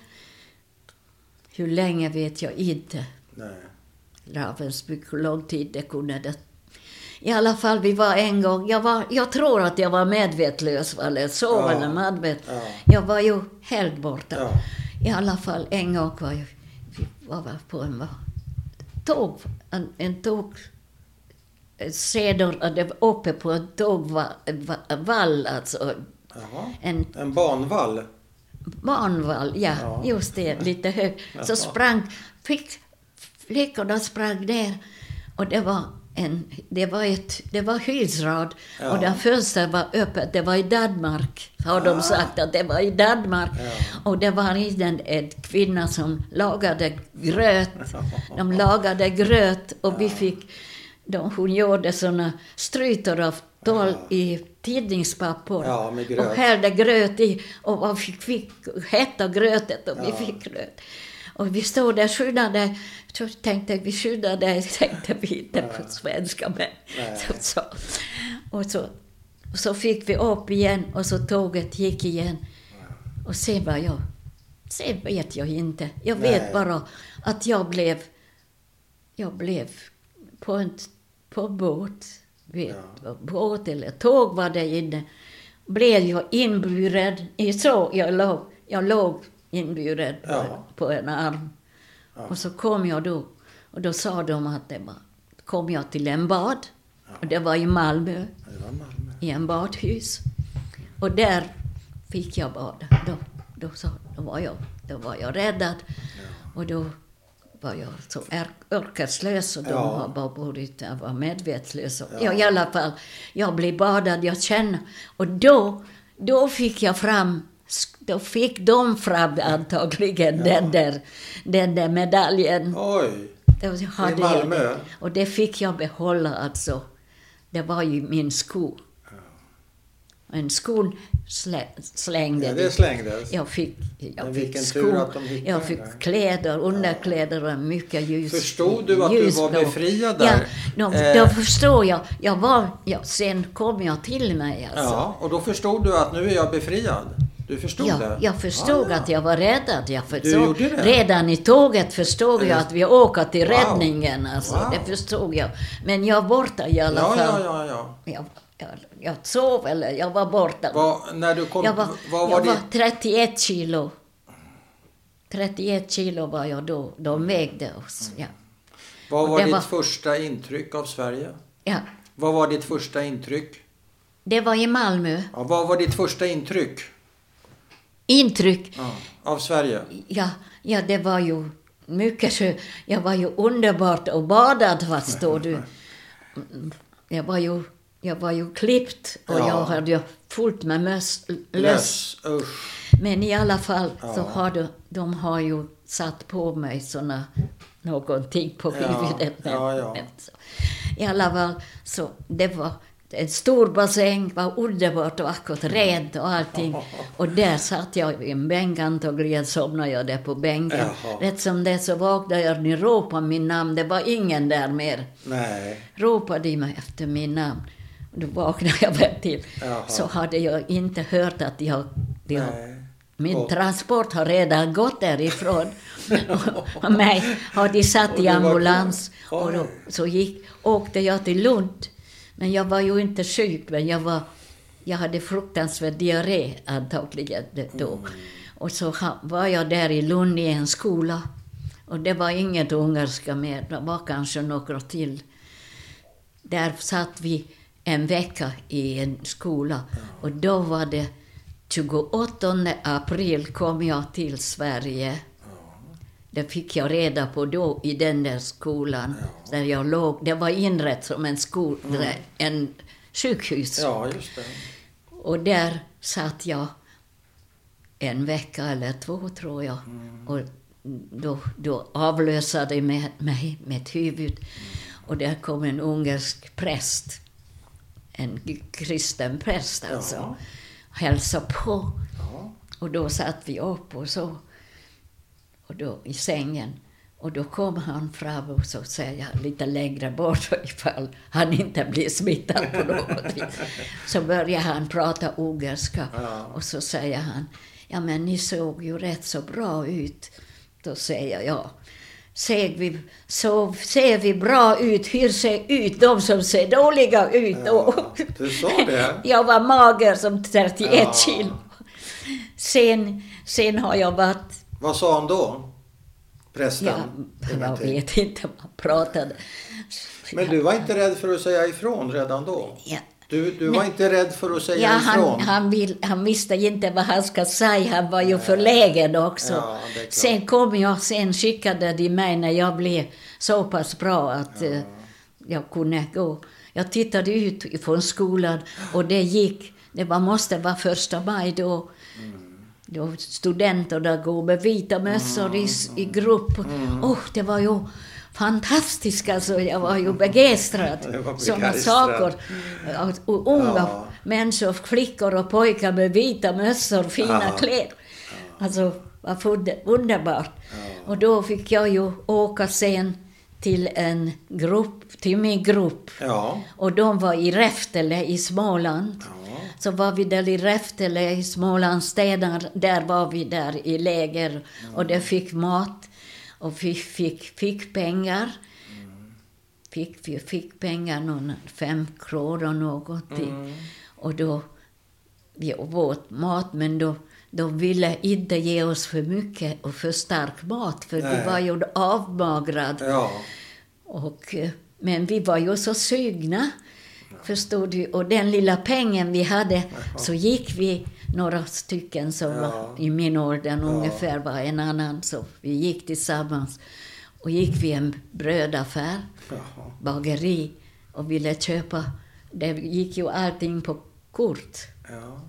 hur länge vet jag inte. Nej. Ravensbrück, hur lång tid det kunde det. I alla fall, vi var en gång, jag, var, jag tror att jag var medvetslös, eller sov Ja. medvet. Ja. Jag var ju helt borta. Ja. I alla fall, en gång var jag, vi var på en tåg, en, en tåg, sedan, var uppe på en tågvall, alltså Jaha. en En banvall? barnvall, ja, Ja. just det, lite högt. Så sprang, fick, flickorna sprang ner och det var en, det var ett, det var husrad Ja. och där fönstret var öppet, det var i Danmark, har Ah. de sagt att det var i Danmark. Ja. Och det var en, en kvinna som lagade gröt, de lagade gröt och vi fick, de, hon gjorde såna strytor av tolv i tidningspapper Ja, med gröt. och hällde gröt i och vi fick, fick hetta grötet och vi Ja. fick gröt. Och vi stod där skyddade, så tänkte vi skyddade, tänkte vi inte på svenska men så, så. Och så, och så fick vi upp igen och så tåget gick igen. Och sen var jag, sen vet jag inte. Jag vet Nej. bara att jag blev, jag blev på en på båt, vet, båt eller tåg var det inne, blev jag inburen i så, jag låg, jag låg inburen på, Ja. på en arm. Ja. Och så kom jag då, och då sa de att det var, kom jag till en bad, och det var i Malmö, var Malmö. i en badhus. Och där fick jag bada. Då, då, så, då, var, jag, då var jag räddad. Och då var jag så orkeslös och de Ja. har bara varit, jag var medvetslös. Och, ja. I alla fall, jag blev badad, jag känner. Och då, då fick jag fram, då fick de fram antagligen den, där, den där medaljen. Oj! I Malmö? Jag, och det fick jag behålla alltså. Det var ju min sko. En skon slä, slängde Ja, det slängdes. Jag fick, jag fick skor, jag fick där. kläder, underkläder och mycket ljus. Förstod du att du var ljusblå. befriad där? Ja, då, Eh. då förstår jag. jag var, ja, sen kom jag till mig alltså. Ja, och då förstod du att nu är jag befriad. Du förstod Ja, det? jag förstod Ah, att jag var räddad. Jag förstod, det? redan i tåget förstod jag att vi åker till Wow. räddningen. Alltså, Wow. Det förstod jag. Men jag var borta i alla Ja, fall. ja, ja, ja. Jag, jag, jag sov eller jag var borta. Vad, när du kom, jag var, vad var jag var det? 31 kilo. 31 kilo var jag då. De vägde oss. Ja. Vad var ditt var- första intryck av Sverige? Ja. Vad var ditt första intryck? Det var i Malmö. Ja, vad var ditt första intryck Intryck. ja, av Sverige? Ja, ja, det var ju mycket så. Jag var ju underbart och badad, förstår du. Mm, Jag var ju, jag var ju klippt och Ja. jag hade ju fullt med möss, löss. Löss. Men i alla fall så Ja. har de, de har ju satt på mig såna någonting på huvudet. Ja, men så. I alla fall, så det var en stor bassäng, var underbart vackert, rent och allting. Och där satt jag i en bänk, antagligen somnade jag där på bänken. Jaha. Rätt som det så vaknade jag, ni ropade min namn, det var ingen där mer. Nej. Ropade de mig efter min namn. Då vaknade jag väl till. Jaha. Så hade jag inte hört att jag, Nej. min Och- transport har redan gått därifrån. och mig har de satt i ambulans. Och då, så gick, åkte jag till Lund. Men jag var ju inte sjuk, men jag, var, jag hade fruktansvärd diarré antagligen då. Mm. Och så var jag där i Lund i en skola. Och det var inget ungerska mer, det var kanske några till. Där satt vi en vecka i en skola och då var det 28 april kom jag till Sverige. Det fick jag reda på då i den där skolan där jag låg. Det var inrett som en, skol, en sjukhus. Ja. Och där satt jag en vecka eller två, tror jag. Och då, då avlösade med mig med ett huvud. Och där kom en ungersk präst. En kristen präst alltså. Ja. Hälsade på. Ja. Och då satt vi upp och så. Och då i sängen. Och då kom han fram och så säger lite längre bort ifall han inte blir smittad på något vis. Så börjar han prata ungerska Ja. och så säger han, ja men ni såg ju rätt så bra ut. Då säger jag, ja. Ser vi, så ser vi bra ut? Hur ser ut de som ser dåliga ut? Ja, du sa det. jag var mager som 31 Ja. kilo. Sen, sen har jag varit... Vad sa han då? Prästen? Ja, jag vet inte vad han pratade. Men du var inte rädd för att säga ifrån redan då? Ja. Du, du var inte rädd för att säga Ja, ifrån? han, han, vill, han visste inte vad han ska säga. Han var ju förlägen också. Ja, sen kom jag, sen skickade de mig när jag blev så pass bra att eh, jag kunde gå. Jag tittade ut från skolan och det gick. Det var, måste vara första maj då. Då studenterna går med vita mössor i, i grupp. Oh, det var ju fantastiskt alltså. Jag var ju begeistrad. Var Sådana saker. Och unga Ja. människor, flickor och pojkar med vita mössor, fina Ja. kläder. Alltså, vad fund- underbart. Och då fick jag ju åka sen till en grupp, till min grupp. Ja. Och de var i Räftele i Småland. Ja. Så var vi där i Räftele i Smålandsstäder, där var vi där i läger och där fick mat och vi fick, fick pengar. Fick, vi fick pengar, någon fem kronor någonting. Och då, vi åt mat men då, de ville inte ge oss för mycket och för stark mat för vi Nej. var ju avmagrade. Ja. Och, eh, men vi var ju så sugna, förstod du. Och den lilla pengen vi hade, så gick vi några stycken som Ja. var i min ålder ungefär, var en annan, så vi gick tillsammans. Och gick vi en brödaffär, Jaha. bageri, och ville köpa. Det gick ju allting på kort, Ja.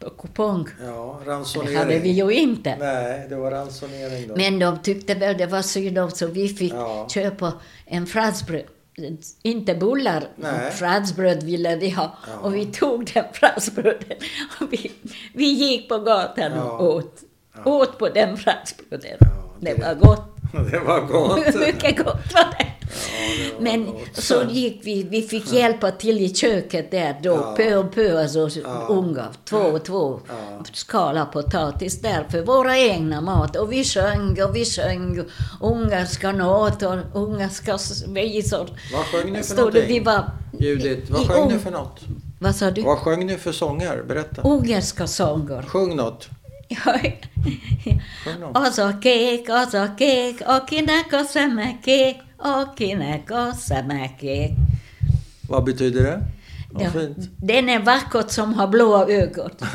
på kupong. Ja, Det ransonering. hade vi ju inte. Nej, det var ransonering då. Men de tyckte väl det var synd om så vi fick Ja. köpa en fransbröd. Inte bullar, fransbröd ville vi ha. Ja. Och vi tog den fransbröden och vi, vi gick på gatan Ja. och åt. Åt på den fransbröden. Ja, det det- var gott. Det var gott. Mycket gott var det. det var Men gott. så gick vi, vi fick hjälpa till i köket där då, Ja. pö och pö, alltså Ja. unga, två och två, Ja. skala potatis där för våra egna mat. Och vi sjöng och vi sjöng, ungerska noter, ungerska visor. Vad sjöng ni för Stod det, vi någonting? var Judit, vad sjöng ni för något? Vad sa du? Vad sjöng ni för sånger? Berätta. Ungerska sånger. Sjung något. Ja. Oso keek, oso keek, okineko sämäkeek, okineko sämäkeek. Vad betyder det? Vad Ja, den är vackert som har blåa ögon.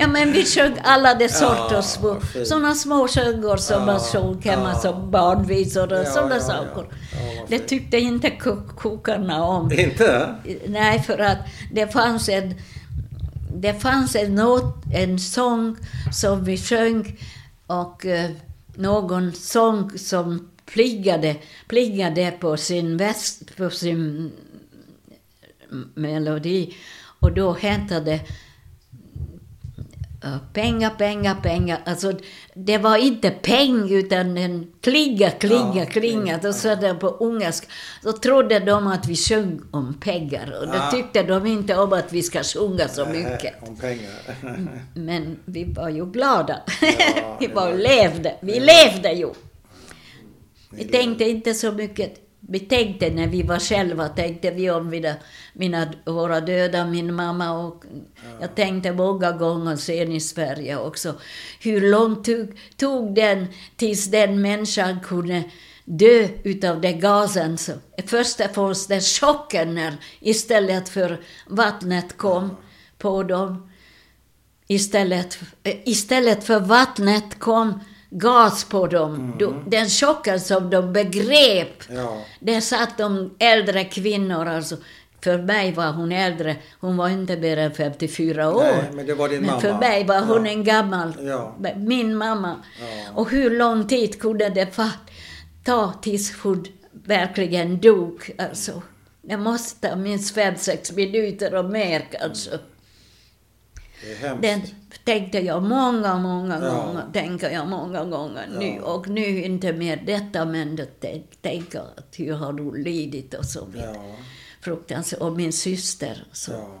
ja, men vi sjöng alla de sorters fint. sådana små sånger som Ja, man sjöng hemma ja. som barnvisor och Ja, sådana ja, ja. saker. Ja, det tyckte inte ko- kokarna om. Inte? Nej, för att det fanns en, det fanns en, not, en sång som vi sjöng och eh, någon sång som pliggade, pliggade på sin väst, på sin melodi. Och då hette det pengar, pengar, pengar. Alltså, det var inte peng utan en klinga, klinga, Ja, klinga. Då sa de på ungerska. Då trodde de att vi sjöng om pengar. Och då Ah. tyckte de inte om att vi ska sjunga så mycket. Om pengar. Men vi var ju glada. Ja, vi det var levde. Vi Ja. levde ju. Vi tänkte inte så mycket. Vi tänkte när vi var själva, tänkte vi om mina, mina, våra döda, min mamma och jag tänkte många gånger sen i Sverige också, hur långt tog, tog den tills den människan kunde dö utav den gasen. Så, först fanns det chocken när istället för vattnet kom på dem. Istället, istället för vattnet kom gas på dem. Då- Den chocken som de begrep. Ja. Där satt de äldre kvinnor, alltså. För mig var hon äldre, hon var inte mer än 54 år. Nej, men det var din Men mamma. för mig var hon Ja. en gammal, Ja. min mamma. Ja. Och hur lång tid kunde det ta tills hon verkligen dog? Alltså, det måste ta minst fem, sex minuter och mer kanske. Hemskt. Den tänkte jag många, många Ja. gånger, tänker jag många gånger nu. Ja. Och nu inte mer detta, men tänk, tänker att hur har du lidit och så vidare. Ja. Fruktansvärt. Och min syster. Så. Ja.